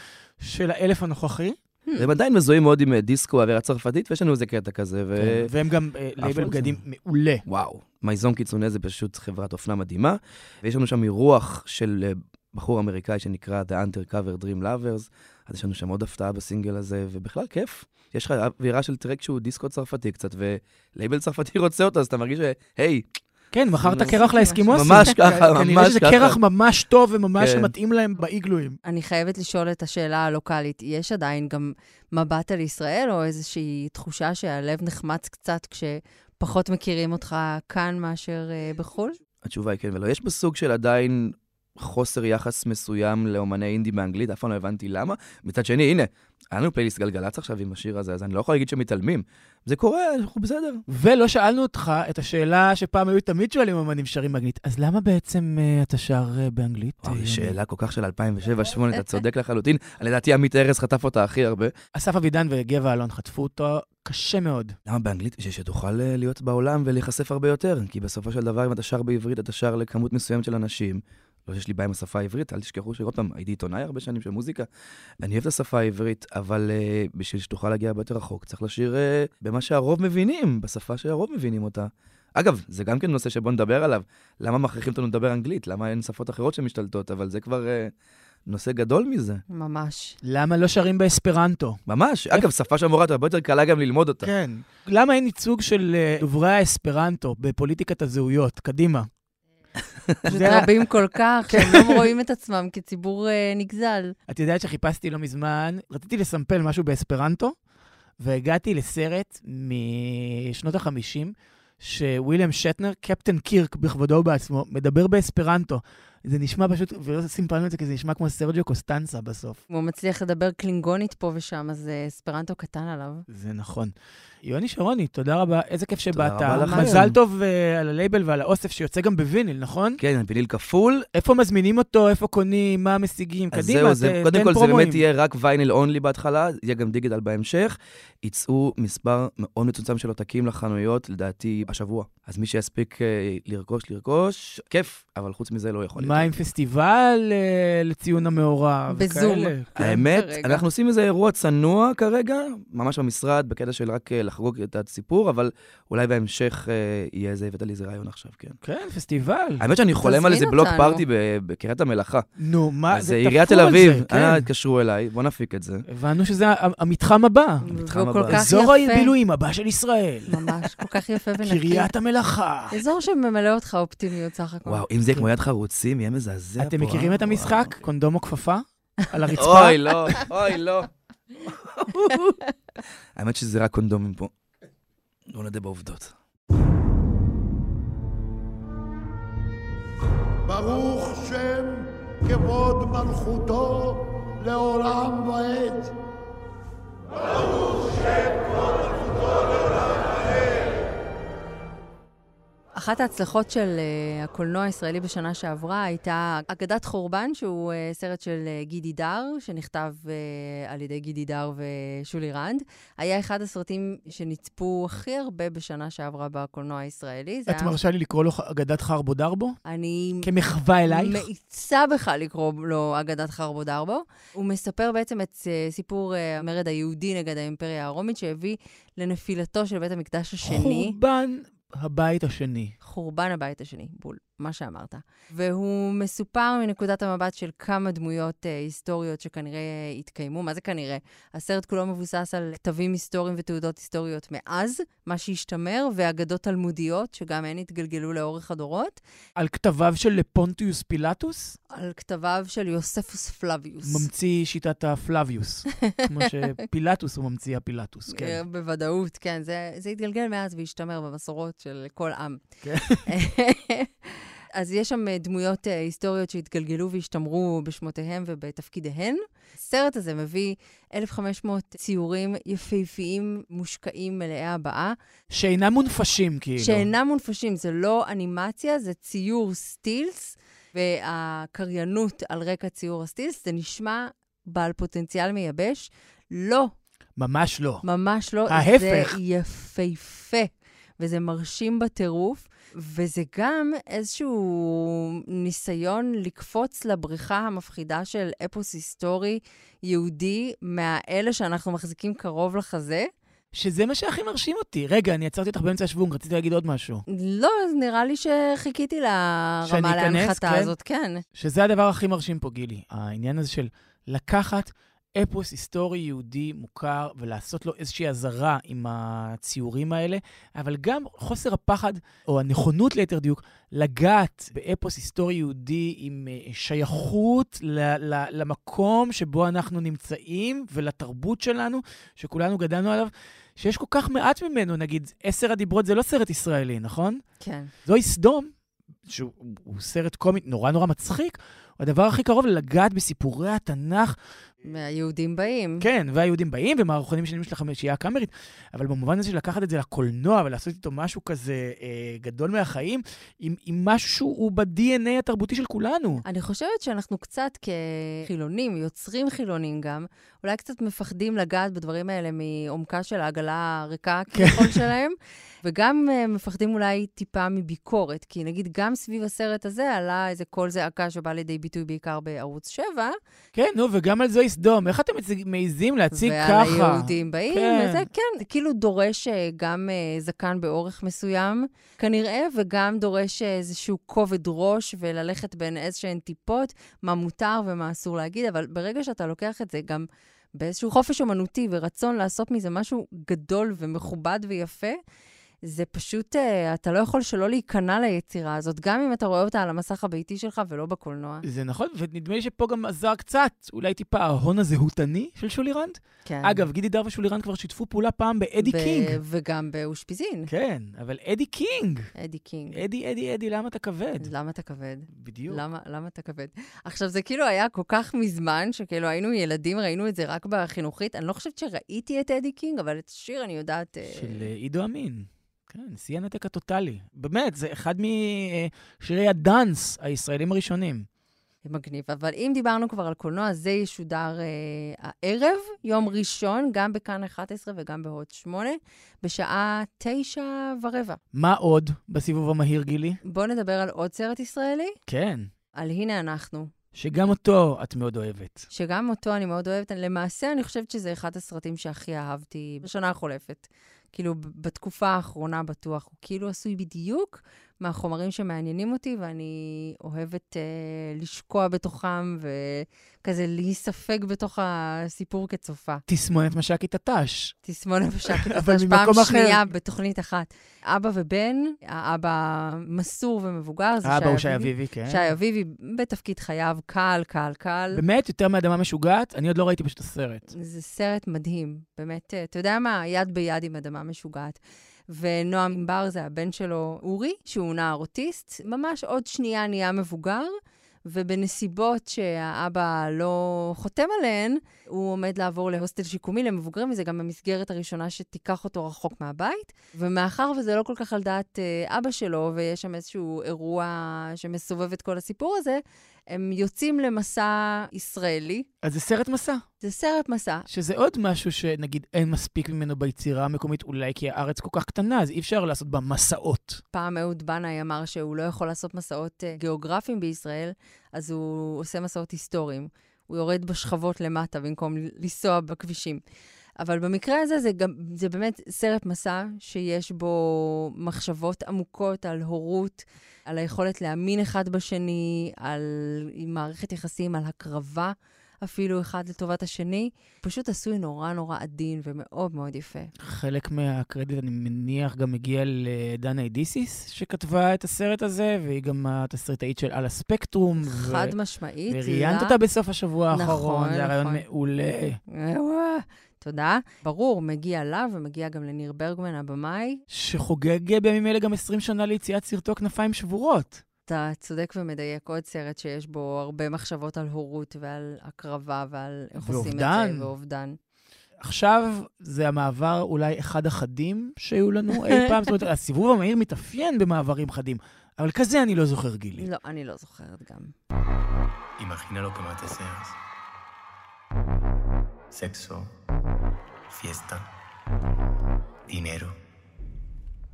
של האלף הנוכחי. הם עדיין מזוהים מאוד עם אה, דיסקו, אווירה צרפתית, ויש לנו איזה קטע כזה, ו... כן, והם גם אה, לייבל זה. בגדים מעולה. וואו, Maison Kitsuné זה פשוט חברת אופנה מדהימה, ויש לנו שם אירוח של אה, בחור אמריקאי שנקרא The Undercover Dream Lovers, אז יש לנו שם עוד הפתעה בסינגל הזה, ובכלל כיף. יש לך אווירה של טרק שהוא דיסקו צרפתי קצת, ולייבל צרפתי [laughs] רוצה אותו, אז אתה מרגיש ש... כן, מכרת קרח לאסקימוסים. ממש ככה, כנראה ממש שזה ככה. קרח ממש טוב וממש כן. מתאים להם באיגלואים. אני חייבת לשאול את השאלה הלוקאלית. יש עדיין גם מבט על ישראל, או איזושהי תחושה שהלב נחמץ קצת כשפחות מכירים אותך כאן מאשר אה, בחו"ל? התשובה היא כן ולא. יש בסוג של עדיין חוסר יחס מסוים לאומני אינדי באנגלית, אף פעם לא הבנתי למה. מצד שני, הנה, היה לנו פלייליסט גלגלצ עכשיו עם השיר הזה, אז אני לא יכול להגיד שמתעלמים. זה קורה, אנחנו בסדר. ולא שאלנו אותך את השאלה שפעם היו תמיד שואלים אמנים שרים באנגלית, אז למה בעצם אה, אתה שר אה, באנגלית? אוי, אה, שאלה כל כך של 2007-2008, אתה צודק לחלוטין. [laughs] לדעתי עמית ארז חטף אותה הכי הרבה. אסף אבידן וגבע אלון חטפו אותו קשה מאוד. למה באנגלית? שתוכל להיות בעולם ולהיחשף הרבה יותר. כי בסופו של דבר, אם אתה שר בעברית, אתה שר לכמות מסוימת של אנשים. לא שיש לי בעיה עם השפה העברית, אל תשכחו שעוד פעם, הייתי עיתונאי הרבה שנים של מוזיקה. אני אוהב את השפה העברית, אבל uh, בשביל שתוכל להגיע הרבה יותר רחוק, צריך לשיר uh, במה שהרוב מבינים, בשפה שהרוב מבינים אותה. אגב, זה גם כן נושא שבוא נדבר עליו. למה מכריחים אותנו לדבר אנגלית? למה אין שפות אחרות שמשתלטות? אבל זה כבר uh, נושא גדול מזה. ממש. למה לא שרים באספרנטו? ממש. אגב, שפה שהמורה הרבה יותר קלה גם ללמוד אותה. כן. למה אין ייצוג של דוברי האספרנטו בפוליטיקת הזהויות? קדימה. פשוט רבים כל כך, שהם לא רואים את עצמם כציבור אה, נגזל. את יודעת שחיפשתי לא מזמן, רציתי לסמפל משהו באספרנטו, והגעתי לסרט משנות ה-50, שוויליאם שטנר, קפטן קירק בכבודו ובעצמו, מדבר באספרנטו. זה נשמע פשוט, ולא סימפלנו את זה, כי זה נשמע כמו סרג'יו קוסטנסה בסוף. הוא מצליח לדבר קלינגונית פה ושם, אז אה, אספרנטו קטן עליו. זה נכון. יוני שרוני, תודה רבה, איזה כיף שבאת. רבה לכם. מזל טוב uh, על הלייבל ועל האוסף שיוצא גם בוויניל, נכון? כן, ויניל כפול, איפה מזמינים אותו, איפה קונים, מה משיגים? אז קדימה, זה, קודם כל זה. באמת יהיה רק וייניל אונלי בהתחלה, יהיה גם דיגיטל בהמשך. יצאו מספר מאוד מצומצם של עותקים לחנויות, לדעתי השבוע. אז מי שיספיק אה, לרכוש, לרכוש, כיף, אבל חוץ מזה לא יכול מה עם פסטיבל אה, לציון המאורע? בזום. כן. האמת. אנחנו עושים איזה אירוע צנוע כרגע, ממש במשרד, בקטע של רק אה, לחגוג את הסיפור, אבל אולי בהמשך אה, יהיה איזה, הבאת לי איזה רעיון עכשיו, כן. כן, פסטיבל. האמת שאני חולם על איזה בלוק. פארטי בקריית המלאכה. נו, מה, זה עיריית תפור תל על אביב, זה, כן. אנא התקשרו אליי, בוא נפיק את זה. הבנו שזה המתחם הבא. המתחם הבא. אזור. הבילויים הבא של ישראל. ממש, כל כך יפה ונקי. קריית המלאכה. אזור שממלא אותך אופטימיות סך הכל. וואו, אם זה יהיה כמו יד חרוצים, יהיה מזעזע פה. אתם מכירים אה? את המשחק? קונדום או כפפה? על [laughs] הרצפה? אוי, לא, אוי, לא. [laughs] האמת שזה רק קונדומים פה. בואו נודה בעובדות. ברוך שם כבוד מלכותו לעולם ועד. אחת ההצלחות של uh, הקולנוע הישראלי בשנה שעברה הייתה אגדת חורבן, שהוא uh, סרט של uh, גידי דר, שנכתב uh, על ידי גידי דר ושולי רנד. היה אחד הסרטים שנצפו הכי הרבה בשנה שעברה בקולנוע הישראלי. את היה... מרשה לי לקרוא לו אגדת חרבו דרבו? אני כמחווה אלייך? מאיצה בך לקרוא לו אגדת חרבו דרבו. הוא מספר בעצם את uh, סיפור uh, המרד היהודי נגד האימפריה הרומית, שהביא לנפילתו של בית המקדש השני. חורבן הבית השני. חורבן הבית השני, בול, מה שאמרת. והוא מסופר מנקודת המבט של כמה דמויות אה, היסטוריות שכנראה אה, התקיימו. מה זה כנראה? הסרט כולו מבוסס על כתבים היסטוריים ותעודות היסטוריות מאז, מה שהשתמר, ואגדות תלמודיות, שגם הן התגלגלו לאורך הדורות, על כתביו של פונטיוס פילטוס, על כתביו של יוספוס פלביוס. ממציא שיטת הפלביוס. [laughs] כמו שפילטוס הוא ממציא הפילטוס, כן. אה, בוודאות, כן. זה, זה התגלגל מאז והשתמר במסורות של כל עם. [laughs] אז יש שם אה, דמויות אה, היסטוריות שהתגלגלו והשתמרו בשמותיהם ובתפקידיהן. הסרט הזה מביא 1,500 ציורים יפהפיים, מושקעים, מלאי הבעה, שאינם מונפשים, כאילו. שאינם מונפשים. זה לא אנימציה, זה ציור סטילס, והקריינות על רקע ציור הסטילס, זה נשמע בעל פוטנציאל מייבש. לא, ממש לא. ממש לא. ההפך. זה יפהפה, וזה מרשים בטירוף, וזה גם איזשהו ניסיון לקפוץ לבריכה המפחידה של אפוס היסטורי יהודי, מהאלה שאנחנו מחזיקים קרוב לחזה. שזה מה שהכי מרשים אותי. רגע, אני עצרתי אותך באמצע השוונג, רציתי להגיד עוד משהו. לא, אז נראה לי שחיכיתי לרמה להנחתה כן? הזאת, כן. שזה הדבר הכי מרשים פה, גילי. העניין הזה של לקחת אפוס היסטורי יהודי מוכר ולעשות לו איזושהי אזהרה עם הציורים האלה, אבל גם חוסר הפחד, או הנכונות ליתר דיוק, לגעת באפוס היסטורי יהודי עם אה, שייכות ל- ל- למקום שבו אנחנו נמצאים ולתרבות שלנו, שכולנו גדלנו עליו, שיש כל כך מעט ממנו. נגיד, עשר הדיברות זה לא סרט ישראלי, נכון? כן. זוהי סדום, שהוא הוא סרט קומי נורא נורא מצחיק, הוא הדבר הכי קרוב לגעת בסיפורי התנ"ך. מהיהודים באים. כן, והיהודים באים, ומערכונים שלמים של החמישייה הקאמרית, אבל במובן הזה של לקחת את זה לקולנוע ולעשות איתו משהו כזה אה, גדול מהחיים, עם, עם משהו שהוא ב-DNA התרבותי של כולנו. אני חושבת שאנחנו קצת כחילונים, יוצרים חילונים גם, אולי קצת מפחדים לגעת בדברים האלה מעומקה של העגלה הריקה כביכול שלהם, וגם uh, מפחדים אולי טיפה מביקורת, כי נגיד גם סביב הסרט הזה עלה איזה קול זעקה שבא לידי ביטוי בעיקר בערוץ 7, כן, נו, וגם על זוהי סדום. איך אתם מעיזים להציג ועל ככה? היהודים באים, כן. וזה כן, כאילו דורש אה, גם אה, זקן באורך מסוים, כנראה, וגם דורש אה, איזשהו כובד ראש וללכת בין איזשהן טיפות, מה מותר ומה אסור להגיד, אבל ברגע שאתה לוקח את זה גם באיזשהו חופש אומנותי ורצון לעשות מזה משהו גדול ומכובד ויפה, זה פשוט, אה, אתה לא יכול שלא להיכנע ליצירה הזאת, גם אם אתה רואה אותה על המסך הביתי שלך ולא בקולנוע. זה נכון, ונדמה לי שפה גם עזר קצת, אולי טיפה ההון הזהותני של שולי רנד. כן. אגב, גידי דר ושולי רנד כבר שיתפו פעולה פעם ב Eddie ו- King. וגם באושפיזין. כן, אבל Eddie King. Eddie King. אדי, אדי, אדי, למה אתה כבד? למה אתה כבד? בדיוק. למה, למה אתה כבד? עכשיו, זה כאילו היה כל כך מזמן, שכאילו היינו ילדים, ראינו את זה רק בחינוכית. אני לא חושבת שראיתי את אדי קינג, אבל את השיר אני יודעת... אה, של אה, עידו אמין. כן, שיא הנתק הטוטאלי. באמת, זה אחד משירי הדאנס הישראלים הראשונים. מגניב. אבל אם דיברנו כבר על קולנוע, זה ישודר אה, הערב, יום ראשון, גם בכאן 11 וגם בהוט 8, בשעה תשע ורבע. מה עוד בסיבוב המהיר, גילי? בואו נדבר על עוד סרט ישראלי, כן, על הנה אנחנו. שגם אותו את מאוד אוהבת. שגם אותו אני מאוד אוהבת. למעשה, אני חושבת שזה אחד הסרטים שהכי אהבתי בשנה החולפת. כאילו, בתקופה האחרונה בטוח. הוא כאילו עשוי בדיוק מהחומרים שמעניינים אותי, ואני אוהבת אה, לשקוע בתוכם וכזה להיספג בתוך הסיפור כצופה. תסמונת מש"קית הת"ש. תסמונת [laughs] אבל ממש פעם ממקום אחר. שנייה בתוכנית אחת. אבא ובן, האבא מסור ומבוגר, זה האבא הוא שי אביבי. אביבי, כן. שי אביבי בתפקיד חייו, קל, קל, קל. באמת, יותר מאדמה משוגעת? אני עוד לא ראיתי פשוט את הסרט. זה סרט מדהים, באמת, אה, אתה יודע מה? יד ביד עם אדמה משוגעת. ונועם ענבר זה הבן שלו, אורי, שהוא נער אוטיסט, ממש עוד שנייה נהיה מבוגר, ובנסיבות שהאבא לא חותם עליהן, הוא עומד לעבור להוסטל שיקומי למבוגרים, וזה גם המסגרת הראשונה שתיקח אותו רחוק מהבית. ומאחר וזה לא כל כך על דעת אה, אבא שלו, ויש שם איזשהו אירוע שמסובב את כל הסיפור הזה, הם יוצאים למסע ישראלי. אז זה סרט מסע, זה סרט מסע. שזה עוד משהו שנגיד אין מספיק ממנו ביצירה המקומית, אולי כי הארץ כל כך קטנה, אז אי אפשר לעשות בה מסעות. פעם אהוד בנאי אמר שהוא לא יכול לעשות מסעות אה, גיאוגרפיים בישראל, אז הוא עושה מסעות היסטוריים. הוא יורד בשכבות למטה במקום לנסוע בכבישים. אבל במקרה הזה זה, גם, זה באמת סרט מסע שיש בו מחשבות עמוקות על הורות, על היכולת להאמין אחד בשני, על מערכת יחסים, על הקרבה אפילו אחד לטובת השני. פשוט עשוי נורא נורא עדין ומאוד מאוד יפה. חלק מהקרדיט, אני מניח, גם מגיע לדנה אידיסיס, שכתבה את הסרט הזה, והיא גם התסריטאית של על הספקטרום. חד משמעית. וראיינת לה- אותה בסוף השבוע נכון, האחרון, זה היה רעיון נכון. מעולה. תודה. ברור, מגיע לה ומגיע גם לניר ברגמן, הבמאי. שחוגג בימים אלה גם 20 שנה ליציאת סרטו כנפיים שבורות. אתה צודק ומדייק, עוד סרט שיש בו הרבה מחשבות על הורות ועל הקרבה ועל איך עושים את. זה, ואובדן. עכשיו זה המעבר אולי אחד החדים שהיו לנו אי פעם. זאת אומרת, [laughs] הסיבוב המהיר מתאפיין במעברים חדים, אבל כזה אני לא זוכר, גילי. לא, אני לא זוכרת גם. Imagina lo que más deseas. Sexo, fiesta, dinero.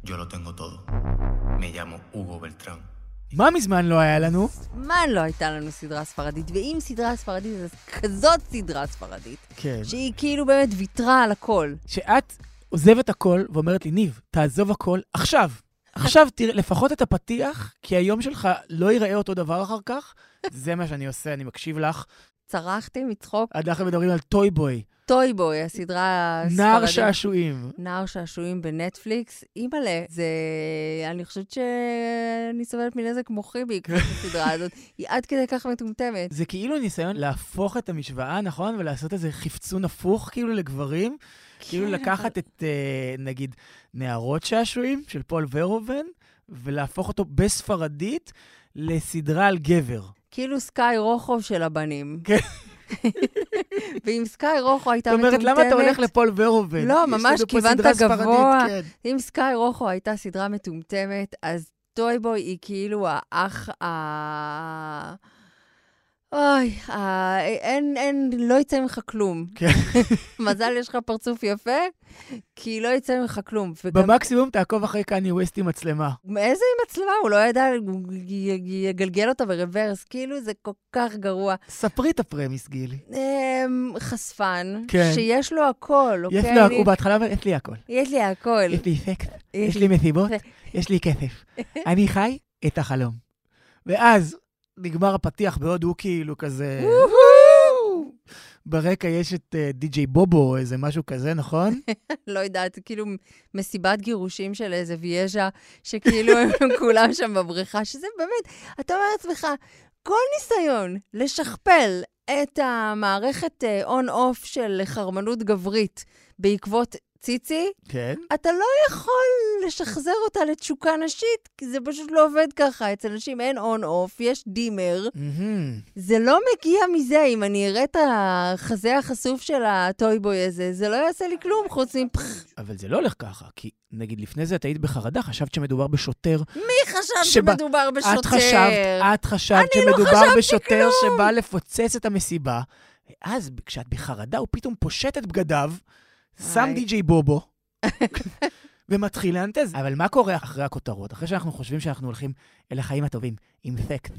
Yo lo tengo todo. Me llamo Hugo Beltrán. מה מזמן לא היה לנו? מה לא הייתה לנו סדרה ספרדית? ואם סדרה ספרדית, אז כזאת סדרה ספרדית. כן. שהיא כאילו באמת ויתרה על הכל. שאת עוזבת הכל ואומרת לי, ניב, תעזוב הכל עכשיו. עכשיו תראה, לפחות את הפתיח, כי היום שלך לא ייראה אותו דבר אחר כך. זה מה שאני עושה, אני מקשיב לך. צרחתי מצחוק. אנחנו מדברים על Toy Boy, Toy Boy, הסדרה הספרדית. נער שעשועים. נער שעשועים בנטפליקס. אימא'לה, זה... אני חושבת שאני סובלת מנזק מוחי בעקבות הסדרה הזאת. היא עד כדי כך מטומטמת. זה כאילו ניסיון להפוך את המשוואה, נכון? ולעשות איזה חפצון הפוך כאילו לגברים. כאילו כן, לקחת את, אה, נגיד, נערות שעשועים של פול ורהובן, ולהפוך אותו בספרדית לסדרה על גבר. כאילו סקאי רוחו של הבנים. כן. [laughs] ואם סקאי רוחו הייתה זאת מטומטמת... אומרת, למה אתה הולך לפול ורהובן? לא, ממש כיוונת גבוה. כן. אם סקאי רוחו הייתה סדרה מטומטמת, אז טוי בוי היא כאילו האח ה... אוי, ה... אין, אין, לא יצא ממך כלום. כן. [laughs] מזל, יש לך פרצוף יפה, כי לא יצא ממך כלום. וגם, במקסימום תעקוב אחרי קניה ווסט עם מצלמה. איזה מצלמה? הוא לא ידע, הוא יגלגל אותה ברוורס. כאילו, זה כל כך גרוע. ספרי את הפרמיס, גילי. אמ, חשפן, כן. שיש לו הכל, יש אוקיי? לו, אני- הוא בהתחלה אומר, יש לי הכל. יש לי הכל. יש לי סקס, יש יש לי מסיבות, יש לי כסף. [laughs] אני חי את החלום. ואז נגמר הפתיח בעוד הוא כאילו כזה... ברקע יש את אה, DJ BoBo או איזה משהו כזה, נכון? [laughs] לא יודעת, כאילו מסיבת גירושים של איזה ויאז'ה, שכאילו הם [laughs] כולם שם בבריכה, שזה באמת, אתה אומר לעצמך, כל ניסיון לשכפל את המערכת on-off של חרמנות גברית בעקבות ציצי, כן. אתה לא יכול לשחזר אותה לתשוקה נשית, כי זה פשוט לא עובד ככה. אצל נשים אין on-off, יש dimmer. מהמם. זה לא מגיע מזה, אם אני אראה את החזה החשוף של ה toy boy הזה, זה לא יעשה לי כלום חוץ מפח. אבל זה לא הולך ככה, כי נגיד לפני זה את היית בחרדה, חשבת שמדובר בשוטר. מי חשב שבה- שמדובר בשוטר? את חשבת, את חשבת לא שמדובר חשבתי בשוטר כלום. שבא לפוצץ את המסיבה, ואז כשאת בחרדה הוא פתאום פושט את בגדיו, שם. DJ BoBo, ומתחיל לענטז. אבל מה קורה אחרי הכותרות? אחרי שאנחנו חושבים שאנחנו הולכים אל החיים הטובים, עם סקס,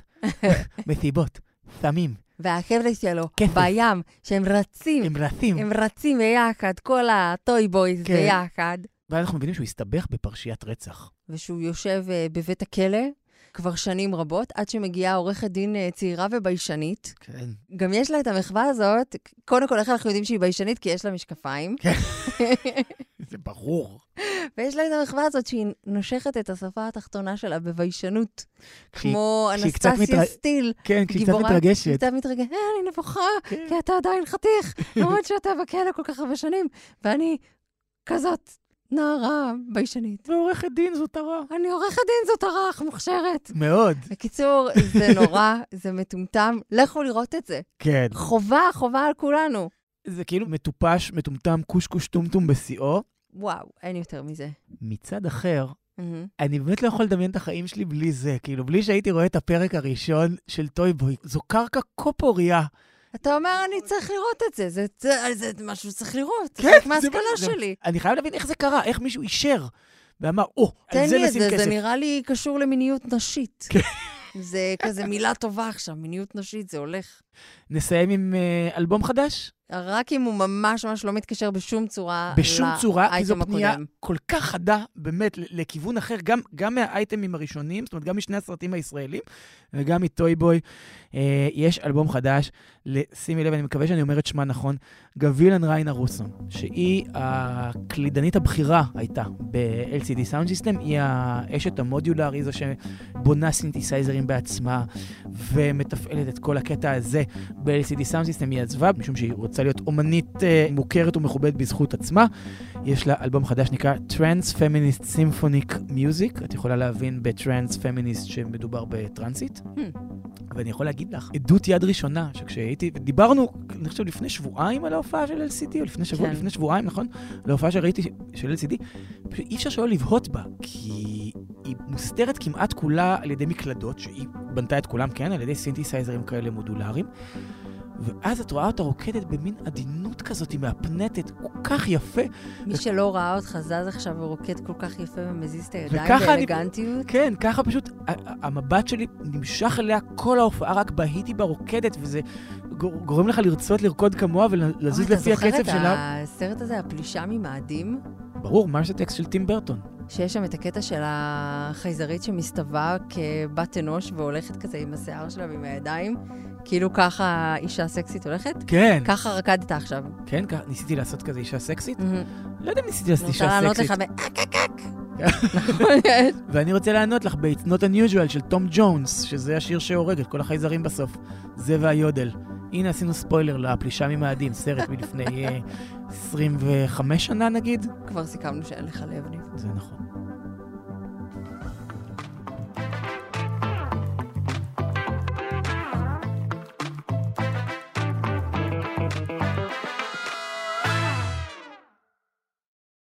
[laughs] מסיבות, סמים, והחבר'ה שלו, כסף. בים, שהם רצים, עם רסים, הם רצים ביחד, כל ה toy boys כן. ביחד. ואז אנחנו מבינים שהוא הסתבך בפרשיית רצח. ושהוא יושב אה, בבית הכלא כבר שנים רבות, עד שמגיעה עורכת דין אה, צעירה וביישנית. כן. גם יש לה את המחווה הזאת, קודם כל, איך אנחנו יודעים שהיא ביישנית? כי יש לה משקפיים. [laughs] זה ברור. ויש לה את המחווה הזאת שהיא נושכת את השפה התחתונה שלה בביישנות. כשהיא- כמו כשהיא אנסטסיה סטיל. כן, כי היא קצת מתרגשת. קצת מתרגשת, אה, אני נבוכה, כן. כי אתה עדיין חתיך, למרות שאתה בכלא כל כך הרבה שנים, ואני כזאת נערה ביישנית. ועורכת דין זאת הרע. אני עורכת דין זאת הרך, מוכשרת. מאוד. בקיצור, זה [laughs] נורא, זה מטומטם, לכו לראות את זה. כן. חובה, חובה על כולנו. זה כאילו מטופש, מטומטם, קושקוש טומטום בשיאו. וואו, אין יותר מזה. מצד אחר, מהמם. אני באמת לא יכול לדמיין את החיים שלי בלי זה. כאילו, בלי שהייתי רואה את הפרק הראשון של טוי בוי. זו קרקע כה פוריה. אתה אומר, אני צריך לראות את זה, זה, זה, זה משהו שצריך לראות, זה כן, חלק זה מההשכלה מה- זה- שלי. אני חייב להבין איך זה קרה, איך מישהו אישר. ואמר, או, תן על זה לי את נשים זה, כסף. זה נראה לי קשור למיניות נשית. כן. זה כזה מילה טובה עכשיו, מיניות נשית, זה הולך. נסיים עם אה, אלבום חדש? רק אם הוא ממש ממש לא מתקשר בשום צורה בשום צורה, כי זו לאייטם פנייה הקודם. כל כך חדה, באמת, לכיוון אחר, גם, גם מהאייטמים הראשונים, זאת אומרת, גם משני הסרטים הישראלים, וגם מטוי בוי. אה, יש אלבום חדש, שימי לב, אני מקווה שאני אומר את שמה נכון, גבילן ריינה רוסו, שהיא הקלידנית הבכירה הייתה ב-LCD Sound System, היא האשת המודולר, היא זו שבונה סינתסייזרים בעצמה, ומתפעלת את כל הקטע הזה ב-LCD Sound System. היא עזבה, משום שהיא רוצה להיות אומנית אה, מוכרת ומכובדת בזכות עצמה. יש לה אלבום חדש שנקרא Trans Feminist Symphonic Music. את יכולה להבין בטרנס פמיניסט שמדובר בטרנסית. ואני יכול להגיד לך, עדות יד ראשונה, שכשהייתי, דיברנו, אני חושב לפני שבועיים על ההופעה של LCD, או לפני שבוע, כן. לפני שבועיים, נכון? על ההופעה שראיתי של LCD, פשוט אי אפשר שלא לבהות בה, כי היא מוסתרת כמעט כולה על ידי מקלדות, שהיא בנתה את כולם, כן? על ידי סינתסייזרים כאלה מודולריים. ואז את רואה אותה רוקדת במין עדינות כזאת, מהפנטת, כל כך יפה. מי שלא ראה אותך זז עכשיו ורוקד כל כך יפה ומזיז את הידיים וככה אני- באלגנטיות. כן, ככה פשוט, המבט שלי נמשך אליה כל ההופעה, רק בהיתי בה רוקדת, וזה גור- גורם לך לרצות לרקוד כמוה ולזוז לפי הקצב אתה זוכר שלה. את הסרט הזה, הפלישה ממאדים? ברור, מה זה טקסט של טים ברטון? שיש שם את הקטע של החייזרית שמסתווה כבת אנוש והולכת כזה עם השיער שלה ועם הידיים, כאילו ככה אישה סקסית הולכת? כן, ככה רקדת עכשיו. כן, ככה, ניסיתי לעשות כזה אישה סקסית? מהמם. לא יודע אם ניסיתי לעשות אני רוצה אישה לענות סקסית. לך ב... אק אק. [laughs] נכון, ואני רוצה לענות לך ב-It's Not Unusual של תום ג'ונס, שזה השיר שהורג את כל החייזרים בסוף. זה והיודל. הנה עשינו ספוילר לפלישה ממאדים, סרט מלפני אה, 25 שנה נגיד. כבר סיכמנו שאין לך לב, ניב. זה נכון.